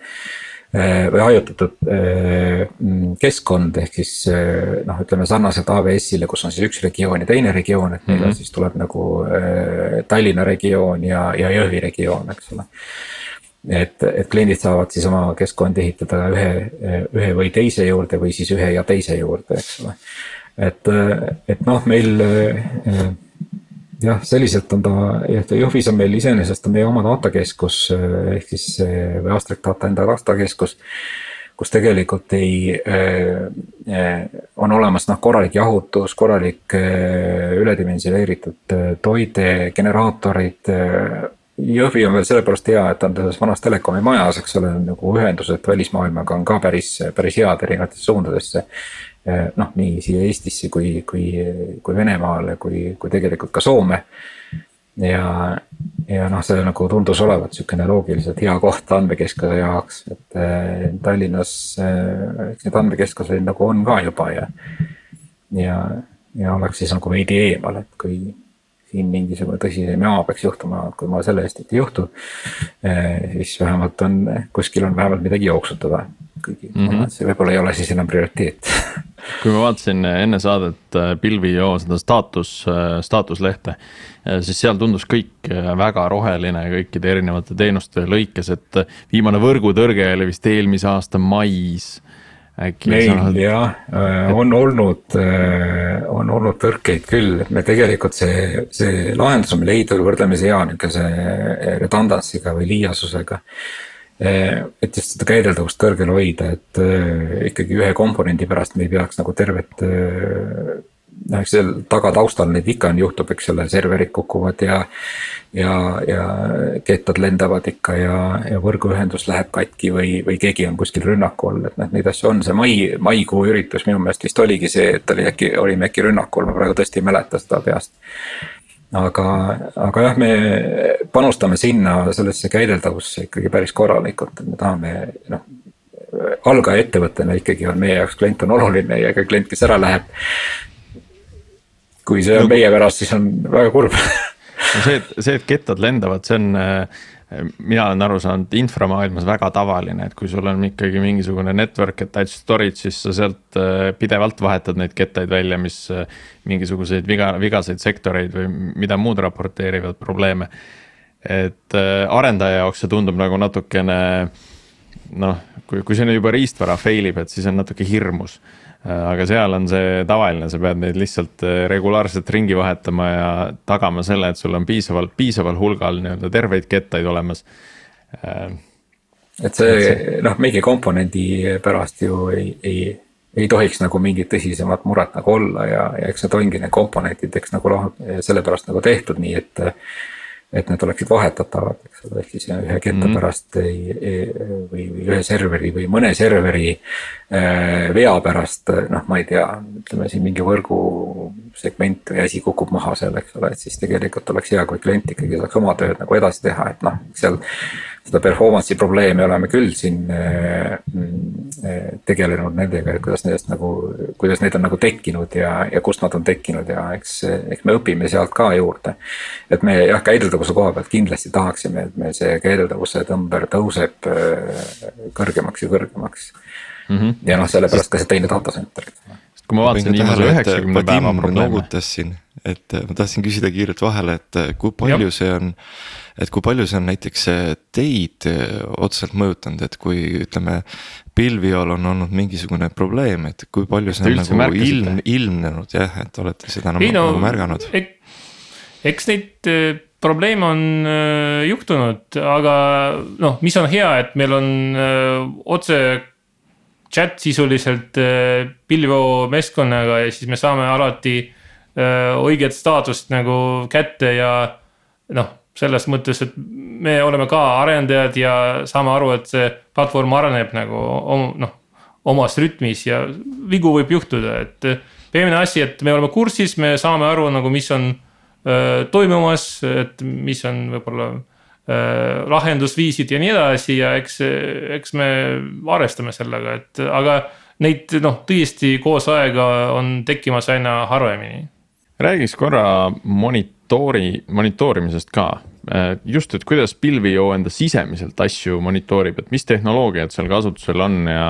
Äh, või hajutatud äh, keskkond, ehk siis äh, noh, ütleme sarnaselt AWS-ile, kus on siis üks regioon ja teine regioon, et meil mm -hmm. siis tuleb nagu Tallinna regioon ja, ja Jõhvi regioon, eks ole. et, et kliendid saavad siis oma keskkondi ehitada ühe, ühe või teise juurde või siis ühe ja teise juurde, eks ole. et, et noh, meil jah, selliselt on ta, Jõhvis on meil iseenesest on meie oma datakeskus ehk siis või Astrek Data enda datakeskus. kus tegelikult ei äh,, on olemas noh, korralik jahutus, korralik äh, üledimensioneeritud äh, toide, generaatorid äh, Jõhvi on veel sellepärast hea, et ta on selles vanas telekomi majas, eks ole, nagu ühendused välismaailmaga on ka päris, päris head erinevatesse suundadesse. Eh, noh, nii siia Eestisse kui, kui, kui Venemaale, kui, kui tegelikult ka Soome. ja, ja noh, see nagu tundus olevat sihukene loogiliselt hea koht andmekeskuse jaoks, et eh, Tallinnas eh, eks neid andmekeskuseid nagu on ka juba ja. ja, ja oleks siis nagu veidi eemal, et kui siin mingisugune tõsisem jama peaks juhtuma, kui ma selle eest, et ei juhtu. siis vähemalt on, kuskil on vähemalt midagi jooksutada kuigi mm -hmm. see võib-olla ei ole siis enam prioriteet kui ma vaatasin enne saadet äh, Pilvi.io seda staatus, äh, staatuslehte, siis seal tundus kõik väga roheline kõikide erinevate teenuste lõikes, et viimane võrgutõrge oli vist eelmise aasta mais äkki. meil saanud... jah, on olnud, on olnud tõrkeid küll, et me tegelikult see, see lahendus on meil leidnud võrdlemisi hea nihukese redundancy'ga või liiasusega Eh, et just seda käideldavust kõrgel hoida, et eh, ikkagi ühe komponendi pärast me ei peaks nagu tervet. Eh, noh, eks seal taga taustal neid ikka on, juhtub, eks ole, serverid kukuvad ja. ja, ja kettad lendavad ikka ja, ja võrguühendus läheb katki või, või keegi on kuskil rünnaku all, et noh, neid asju on, see mai, maikuu üritus minu meelest vist oligi see, et oli äkki, olime äkki rünnakul, ma praegu tõesti ei mäleta seda peast aga, aga jah, me panustame sinna sellesse käideldavusse ikkagi päris korralikult, et me tahame noh. algaja ettevõttena ikkagi on meie jaoks klient on oluline ja ka klient, kes ära läheb. kui see on no, meie pärast, siis on väga kurb no see, et see, et kettad lendavad, see on mina olen aru saanud inframaailmas väga tavaline, et kui sul on ikkagi mingisugune network attached storage, siis sa sealt äh, pidevalt vahetad neid kettaid välja, mis äh, mingisuguseid viga, vigaseid sektoreid või mida muud raporteerivad probleeme. et äh, arendaja jaoks see tundub nagu natukene noh, kui, kui see juba riistvara fail ib, et siis on natuke hirmus aga seal on see tavaline, sa pead neid lihtsalt äh, regulaarselt ringi vahetama ja tagama selle, et sul on piisavalt, piisaval hulgal nii-öelda terveid kettaid olemas. Äh, et see noh, mingi komponendi pärast ju ei, ei, ei tohiks nagu mingit tõsisemat muret nagu olla ja, ja eks need ongi need komponentid, eks nagu noh, sellepärast nagu tehtud nii, et et need oleksid vahetatavad, eks ole, ehk siis ühe ketta mm -hmm. pärast ei, ei, või, või ühe serveri või mõne serveri äh, vea pärast, noh, ma ei tea, ütleme siin mingi võrgu segment või asi kukub maha seal, eks ole, et siis tegelikult oleks hea, kui klient ikkagi saaks oma tööd nagu edasi teha, et noh, seal seda performance'i probleemi oleme küll siin äh, äh, tegelenud nendega, et kuidas nendest nagu, kuidas need on nagu tekkinud ja, ja kust nad on tekkinud ja eks, eks me õpime sealt ka juurde. et me jah, käideldavuse koha pealt kindlasti tahaksime, et meil see käideldavuse number tõuseb äh, kõrgemaks ja kõrgemaks mm. -hmm. ja noh, sellepärast ka see teine data center. kui ma vaatasin viimase üheksakümne päeva probleeme. noogutas siin, et ma tahtsin küsida kiirelt vahele, et kui palju Jab. see on et kui palju see on näiteks teid eh, otseselt mõjutanud, et kui ütleme. pilviol on olnud mingisugune probleem, et kui palju see on nagu ilm, ilmnenud jah, et olete seda nagu, no, nagu märganud ek,? eks neid eh, probleeme on juhtunud, aga noh, mis on hea, et meil on äh, otse chat sisuliselt Pilvio meeskonnaga ja siis me saame alati õiget staatust nagu kätte ja noh, selles mõttes, et me oleme ka arendajad ja saame aru, et see platvorm areneb nagu noh, omas rütmis ja vigu võib juhtuda, et. peamine asi, et me oleme kursis, me saame aru nagu, mis on äh, toimumas, et mis on võib-olla lahendusviisid ja nii edasi ja eks, eks me arvestame sellega, et aga neid noh, tõesti koos aega on tekkimas aina harvemini. räägiks korra monitoori, monitoorimisest ka, just, et kuidas pilvijoo enda sisemiselt asju monitoorib, et mis tehnoloogiad seal kasutusel on ja.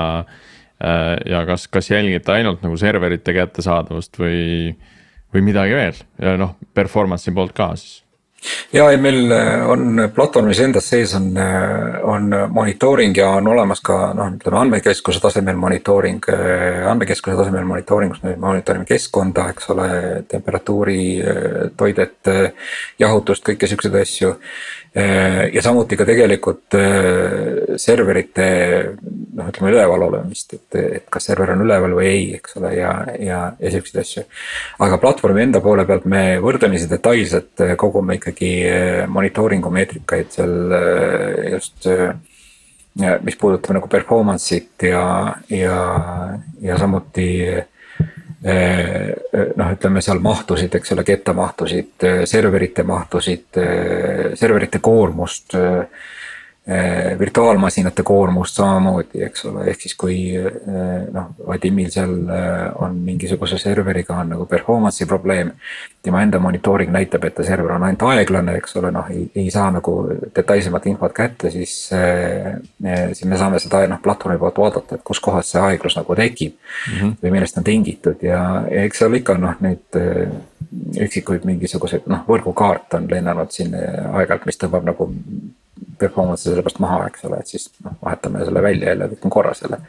Äh, ja kas, kas jälgite ainult nagu serverite kättesaadavust või, või midagi veel ja noh, performance'i poolt ka siis ja ei, meil äh, on platvormis endas sees on, on monitooring ja on olemas ka noh, ütleme andmekeskuse tasemel monitooring. andmekeskuse tasemel monitooring, kus me monitoorime keskkonda, eks ole, temperatuuri, toidet, jahutust, kõiki siukseid asju Äh, ja samuti ka tegelikult äh, serverite noh, ütleme üleval olemist, et, et kas server on üleval või ei, eks ole, ja, ja, ja siukseid asju. aga platvormi enda poole pealt me võrdlemisi detailselt äh, kogume ikkagi monitooringu meetrikaid seal just. mis puudutab nagu performance'it ja, ja, ja samuti noh, ütleme seal mahtusid, eks ole, gettamahtusid, eh, serverite mahtusid, eh, serverite koormust Eh, virtuaalmasinate koormust samamoodi, eks ole, ehk siis kui eh, noh, Vadimil seal eh, on mingisuguse serveriga on nagu performance'i probleem. tema enda monitooring näitab, et ta server on ainult aeglane, eks ole, noh ei, ei saa nagu detailsemat infot kätte, siis. siis me saame seda noh platvormi poolt vaadata, et kuskohast see aeglus nagu tekib mm. -hmm. või millest on tingitud ja, ja eks seal ikka noh, neid üksikuid mingisuguseid noh, võrgukaart on lennanud siin aeg-ajalt, mis tõmbab nagu performance'i sellepärast maha, eks ole, et siis noh, vahetame selle välja jälle, kõik on korras jälle.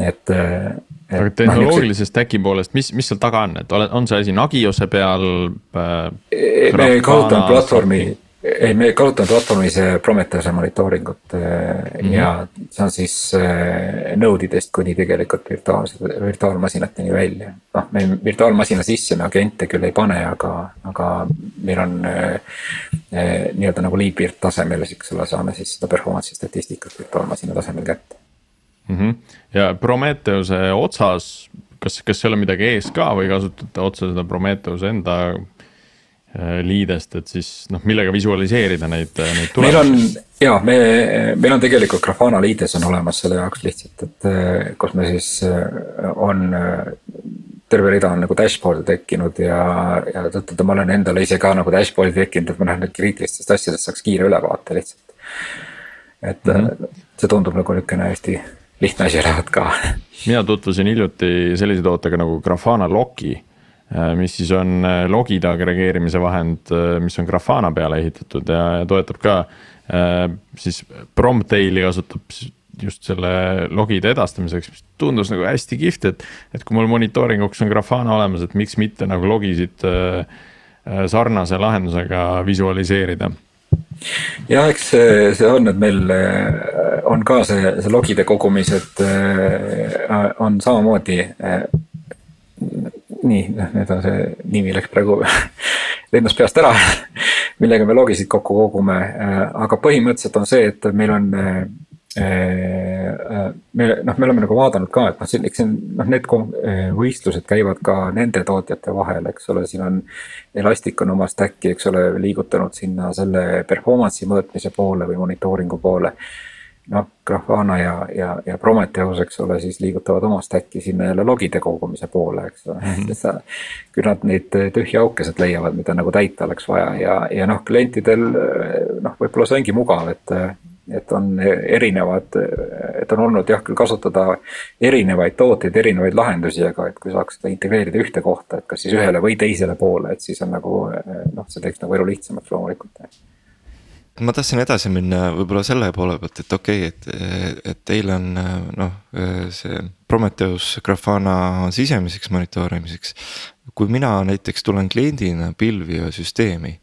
et, et. aga tehnoloogilise no, stack'i poolest, mis, mis seal taga on, et on see asi Nagiose peal äh,? me kasutame platvormi ei, me kasutame platvormis Prometheuse monitooringut mm -hmm. ja see on siis äh, node idest kuni tegelikult virtuaalse, virtuaalmasinateni välja. noh, me virtuaalmasina sisse me agente küll ei pane, aga, aga meil on äh, äh, nii-öelda nagu liipirt tasemel, eks ole, saame siis seda performance'i statistikat virtuaalmasina tasemel kätte mm. -hmm. ja Prometheuse otsas, kas, kas seal on midagi ees ka või kasutate otse seda Prometheuse enda Äh, liidest, et siis noh, millega visualiseerida neid, äh, neid tulemusi? meil on ja me, meil on tegelikult Grafana liides on olemas selle jaoks lihtsalt, et äh, kus me siis on terve rida on nagu dashboard'e tekkinud ja, ja tõttu ma olen endale ise ka nagu dashboard'i tekkinud, et ma näen, et kriitilistest asjadest saaks kiire ülevaate lihtsalt. et mm -hmm. see tundub nagu niisugune hästi lihtne asi olevat ka. mina tutvusin hiljuti sellise tootega nagu Grafana Loki mis siis on äh, logide agregeerimise vahend, äh, mis on Grafana peale ehitatud ja, ja toetab ka siis Promptaili kasutab just selle logide edastamiseks, mis tundus nagu hästi kihvt, et. et kui mul monitooringuks on Grafana olemas, et miks mitte nagu logisid sarnase lahendusega visualiseerida jah, eks see, see on, et meil on ka see, see logide kogumised on samamoodi nii, noh nüüd on see nimi läks praegu lendas peast ära millega me logisid kokku kogume, aga põhimõtteliselt on see, et meil on äh, äh, me noh, me oleme nagu vaadanud ka, et noh, siin, eks siin noh, need võistlused käivad ka nende tootjate vahel, eks ole, siin on. Elastic on oma stack'i, eks ole, liigutanud sinna selle performance'i mõõtmise poole või monitooringu poole noh, Grafana ja, ja, ja Prometheus, eks ole, siis liigutavad oma stack'i sinna jälle logide kogumise poole, eks ole mm. -hmm. sa, küll nad neid tühje auke sealt leiavad, mida nagu täita oleks vaja ja, ja noh, klientidel noh, võib-olla see ongi mugav, et. et on erinevad, et on olnud jah, küll kasutada erinevaid tooteid, erinevaid lahendusi, aga et kui saaks seda integreerida ühte kohta, et kas siis ühele või teisele poole, et siis on nagu noh, see teeks nagu elu lihtsamaks loomulikult ma tahtsin edasi minna võib-olla selle poole pealt, et okei okay,, et, et teil on noh, see Prometheus Grafana sisemiseks monitoorimiseks. kui mina näiteks tulen kliendina pilvi ja süsteemi,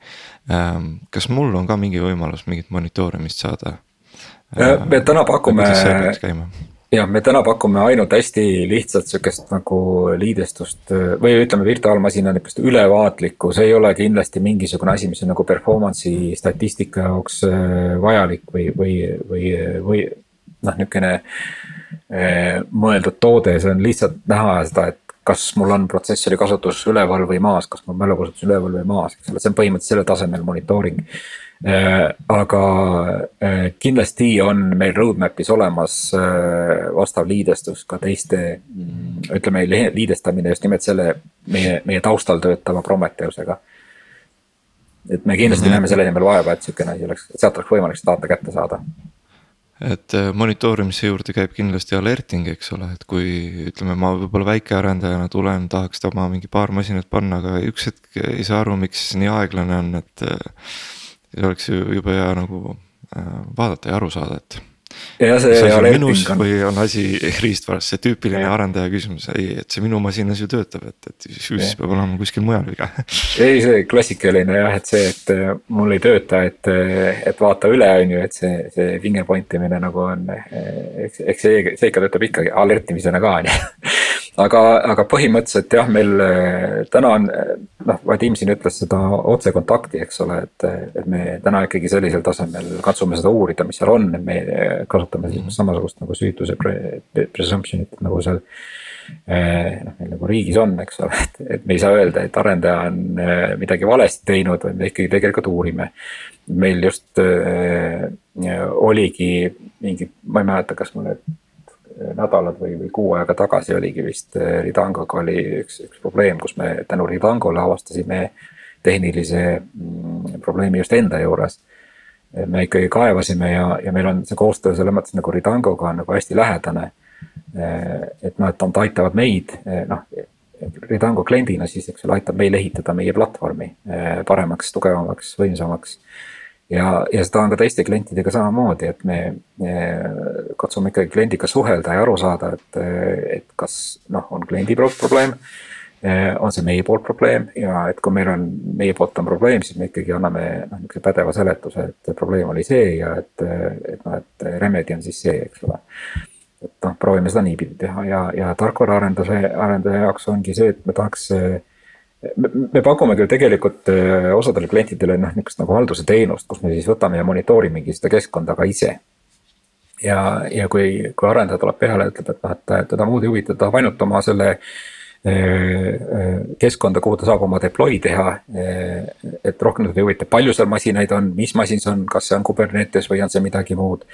ähm, kas mul on ka mingi võimalus mingit monitoorimist saada? me täna pakume jah, me täna pakume ainult hästi lihtsalt sihukest nagu liidestust või ütleme, virtuaalmasina nihukest ülevaatlikku, see ei ole kindlasti mingisugune asi, mis on nagu performance'i statistika jaoks äh, vajalik või, või, või, või noh, nihukene äh, mõeldud toode, see on lihtsalt näha seda, et kas mul on protsessori kasutus üleval või maas, kas mul mälukasutus üleval või maas, eks ole, see on põhimõtteliselt selle tasemel monitooring. Äh, aga äh, kindlasti on meil roadmap'is olemas äh, vastav liidestus ka teiste, mm, ütleme liidestamine just nimelt selle meie, meie taustal töötava Prometheusega. et me kindlasti mm -hmm. näeme selle nimel vaeva, et sihukene asi oleks, sealt oleks võimalik seda data kätte saada et monitoorimise juurde käib kindlasti alerting, eks ole, et kui ütleme, ma võib-olla väikearendajana tulen, tahaks oma mingi paar masinat panna, aga üks hetk ei saa aru, miks nii aeglane on, et. Äh, oleks ju jube hea nagu äh, vaadata ja aru saada, et või on asi riistvaras, see tüüpiline ja. arendaja küsimus, ei, et see minu masinas ju töötab, et, et ju siis peab olema kuskil mujal viga. Ei, see klassikaline jah, et see, et äh, mul ei tööta, et, äh, et vaata üle, on ju, et see, see finger point imine nagu on, eks, eks see, see ikka töötab ikkagi alertimisena ka on ju aga, aga põhimõtteliselt jah, meil täna on noh, Vadim siin ütles seda otsekontakti, eks ole, et, et me täna ikkagi sellisel tasemel katsume seda uurida, mis seal on, me kasutame siis samasugust nagu süütuse presumption'it nagu seal. Noh, meil nagu riigis on, eks ole, et, et me ei saa öelda, et arendaja on midagi valesti teinud, vaid me ikkagi tegelikult uurime. meil just äh, oligi mingi, ma ei mäleta, kas mul need nädalad või, või kuu aega tagasi oligi vist Ridangoga oli üks, üks probleem, kus me tänu Ridangole avastasime tehnilise mm, probleemi just enda juures me ikkagi kaevasime ja, ja meil on see koostöö selles mõttes nagu Ridangoga on nagu hästi lähedane. et noh, et nad aitavad meid, noh, Ridango kliendina siis, eks ole, aitab meil ehitada meie platvormi paremaks, tugevamaks, võimsamaks. Ja, ja seda on ka teiste klientidega samamoodi, et me, me katsume ikkagi kliendiga suhelda ja aru saada, et, et kas noh, on kliendi probleem on see meie poolt probleem ja et kui meil on, meie poolt on probleem, siis me ikkagi anname noh, niisuguse pädeva seletuse, et probleem oli see ja et, et noh, et remedy on siis see, eks ole. et noh, proovime seda niipidi teha ja, ja tarkvaraarenduse, arendaja jaoks ongi see, et me tahaks me, me pakume küll tegelikult eh, osadele klientidele noh, niisugust nagu halduse teenust, kus me siis võtame ja monitoorimegi seda keskkonda ka ise. Ja, ja kui, kui arendaja tuleb peale ja ütleb, et noh, et teda muud ei huvita, ta tahab ainult oma selle keskkonda, kuhu ta saab oma deploy teha. et rohkem teda ei huvita, palju seal masinaid on, mis masin see on, kas see on Kubernetes või on see midagi muud.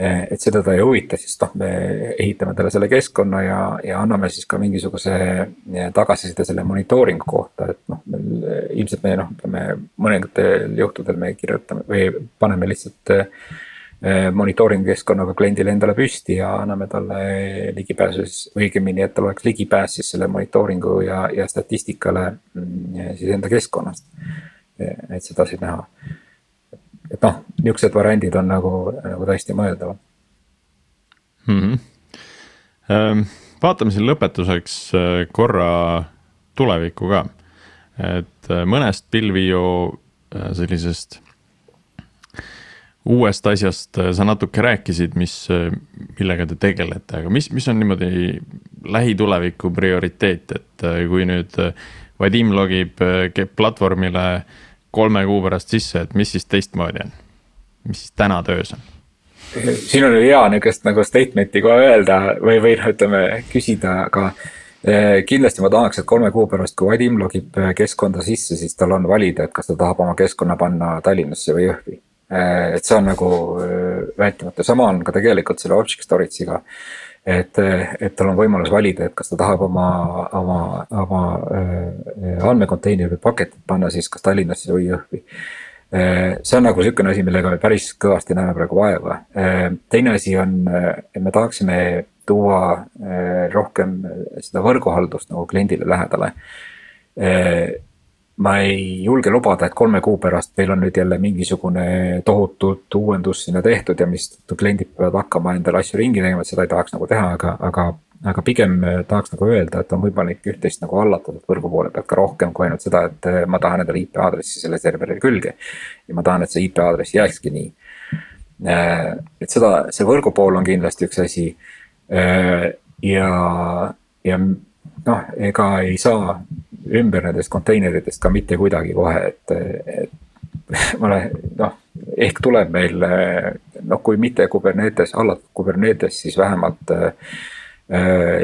et see teda ei huvita, siis noh, me ehitame talle selle keskkonna ja, ja anname siis ka mingisuguse tagasiside selle monitooringu kohta, et noh, ilmselt me noh, ütleme mõningatel juhtudel me kirjutame või paneme lihtsalt monitooringu keskkonnaga kliendile endale püsti ja anname talle ligipääsu siis, õigemini, et tal oleks ligipääs siis selle monitooringu ja, ja statistikale mm, siis enda keskkonnast. et seda siis näha. et noh, niuksed variandid on nagu, nagu täiesti mõeldavad mm. -hmm. vaatame siin lõpetuseks äh, korra tulevikku ka, et äh, mõnest Billview äh, sellisest uuest asjast äh, sa natuke rääkisid, mis, äh, millega te tegelete, aga mis, mis on niimoodi lähituleviku prioriteet, et äh, kui nüüd Vadim logib platvormile kolme kuu pärast sisse, et mis siis teistmoodi on? mis siis täna töös on? siin on hea nihukest nagu statement'i kohe öelda või, või noh, ütleme küsida, aga kindlasti ma tahaks, et kolme kuu pärast, kui Vadim logib keskkonda sisse, siis tal on valida, et kas ta tahab oma keskkonna panna Tallinnasse või Jõhvi et see on nagu äh, vältimatu, sama on ka tegelikult selle object storage'iga. et, et tal on võimalus valida, et kas ta tahab oma, oma, oma äh, andmekonteineri või paketit panna siis kas Tallinnasse või Jõhvi see on nagu sihukene asi, millega me päris kõvasti näeme praegu vaeva. teine asi on, et me tahaksime tuua rohkem seda võrguhaldust nagu kliendile lähedale ma ei julge lubada, et kolme kuu pärast meil on nüüd jälle mingisugune tohutult uuendus sinna tehtud ja mistõttu kliendid peavad hakkama endale asju ringi tegema, et seda ei tahaks nagu teha, aga, aga. aga pigem tahaks nagu öelda, et on võimalik üht-teist nagu hallata võrgu poole pealt ka rohkem kui ainult seda, et ma tahan endale IP aadressi selle serverile külge. ja ma tahan, et see IP aadress jääkski nii. et seda, see võrgu pool on kindlasti üks asi ja, ja noh, ega ei saa ümber nendest konteineritest ka mitte kuidagi kohe, et, et ma olen, noh, ehk tuleb meil noh, kui mitte Kubernetes, alla Kubernetes, siis vähemalt äh,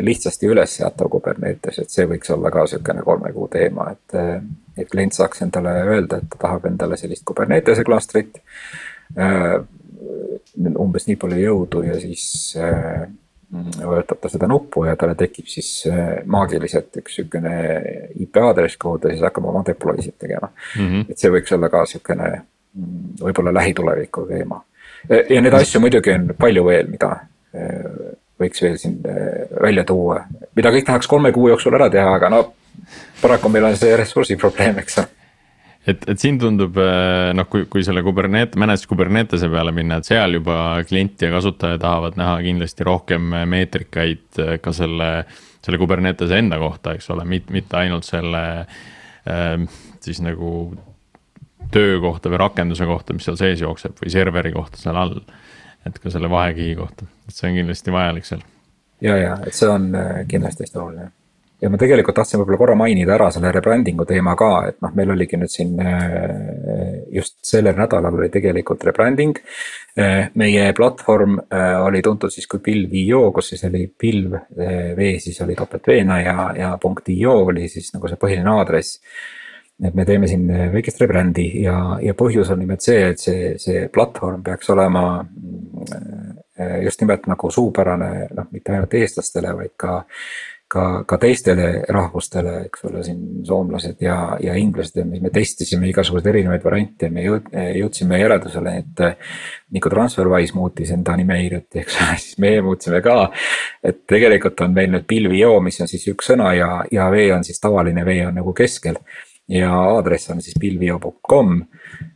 lihtsasti üles seatav Kubernetes, et see võiks olla ka sihukene kolme kuu teema, et. et klient saaks endale öelda, et ta tahab endale sellist Kubernetese klastrit äh,. umbes nii palju jõudu ja siis äh, vajutab ta seda nuppu ja talle tekib siis äh, maagiliselt üks sihukene IP aadress, kuhu ta siis hakkab oma deploy'sid tegema mm. -hmm. et see võiks olla ka sihukene mm, võib-olla lähituleviku teema. ja neid asju muidugi on palju veel, mida äh, võiks veel siin äh, välja tuua, mida kõik tahaks kolme kuu jooksul ära teha, aga no paraku meil on see ressursi probleem, eks ole et, et siin tundub äh, noh, kui, kui selle Kubernetes, managed Kubernetese peale minna, et seal juba klient ja kasutaja tahavad näha kindlasti rohkem meetrikaid äh, ka selle. selle Kubernetese enda kohta, eks ole, mitte, mitte ainult selle siis nagu töö kohta või rakenduse kohta, mis seal sees jookseb või serveri kohta seal all. et ka selle vahekihi kohta, et see on kindlasti vajalik seal. ja, ja, et see on kindlasti hästi oluline ja ma tegelikult tahtsin võib-olla korra mainida ära selle rebranding'u teema ka, et noh, meil oligi nüüd siin äh, just sellel nädalal oli tegelikult rebranding. Äh, meie platvorm äh, oli tuntud siis kui pilv.io, kus siis oli pilv, V siis oli topelt V-na ja, ja punkt .io oli siis nagu see põhiline aadress et me teeme siin väikest rebrand'i ja, ja põhjus on nimelt see, et see, see platvorm peaks olema just nimelt nagu suupärane, noh, mitte ainult eestlastele, vaid ka ka, ka teistele rahvustele, eks ole, siin soomlased ja, ja inglased ja me testisime igasuguseid erinevaid variante ja me jõud, jõudsime järeldusele, et. nii kui Transferwise muutis enda nime hiljuti, eks ole, siis meie muutsime ka. et tegelikult on meil nüüd pilvi-io, mis on siis üks sõna ja, ja V on siis tavaline V on nagu keskel ja aadress on siis pilvio.com.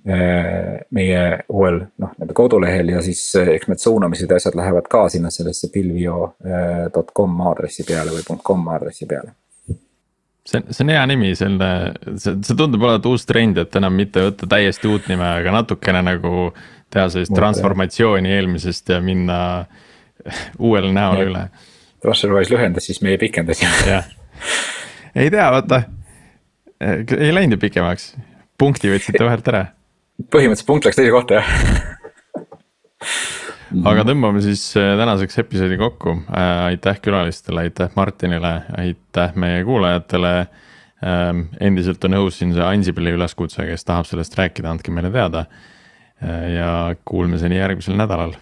Äh, meie uuel noh, nende kodulehel ja siis äh, eks need suunamised ja asjad lähevad ka sinna sellesse pilvio.com äh, aadressi peale või .com aadressi peale see, see on hea nimi, selle, see, see tundub olevat uus trend, et enam mitte võtta täiesti uut nime, aga natukene nagu teha sellist transformatsiooni eelmisest ja minna uuele näole üle. Transferwise lühendas, siis meie pikendasime. ei tea, vaata ei läinud ju pikemaks, punkti võtsite vahelt ära. põhimõtteliselt punkt läks teise kohta jah aga tõmbame siis äh, tänaseks episoodi kokku, äh, aitäh külalistele, aitäh Martinile, aitäh meie kuulajatele. Ähm, endiselt on õhus siin see Ansipili üleskutse, kes tahab sellest rääkida, andke meile teada. ja kuulmiseni järgmisel nädalal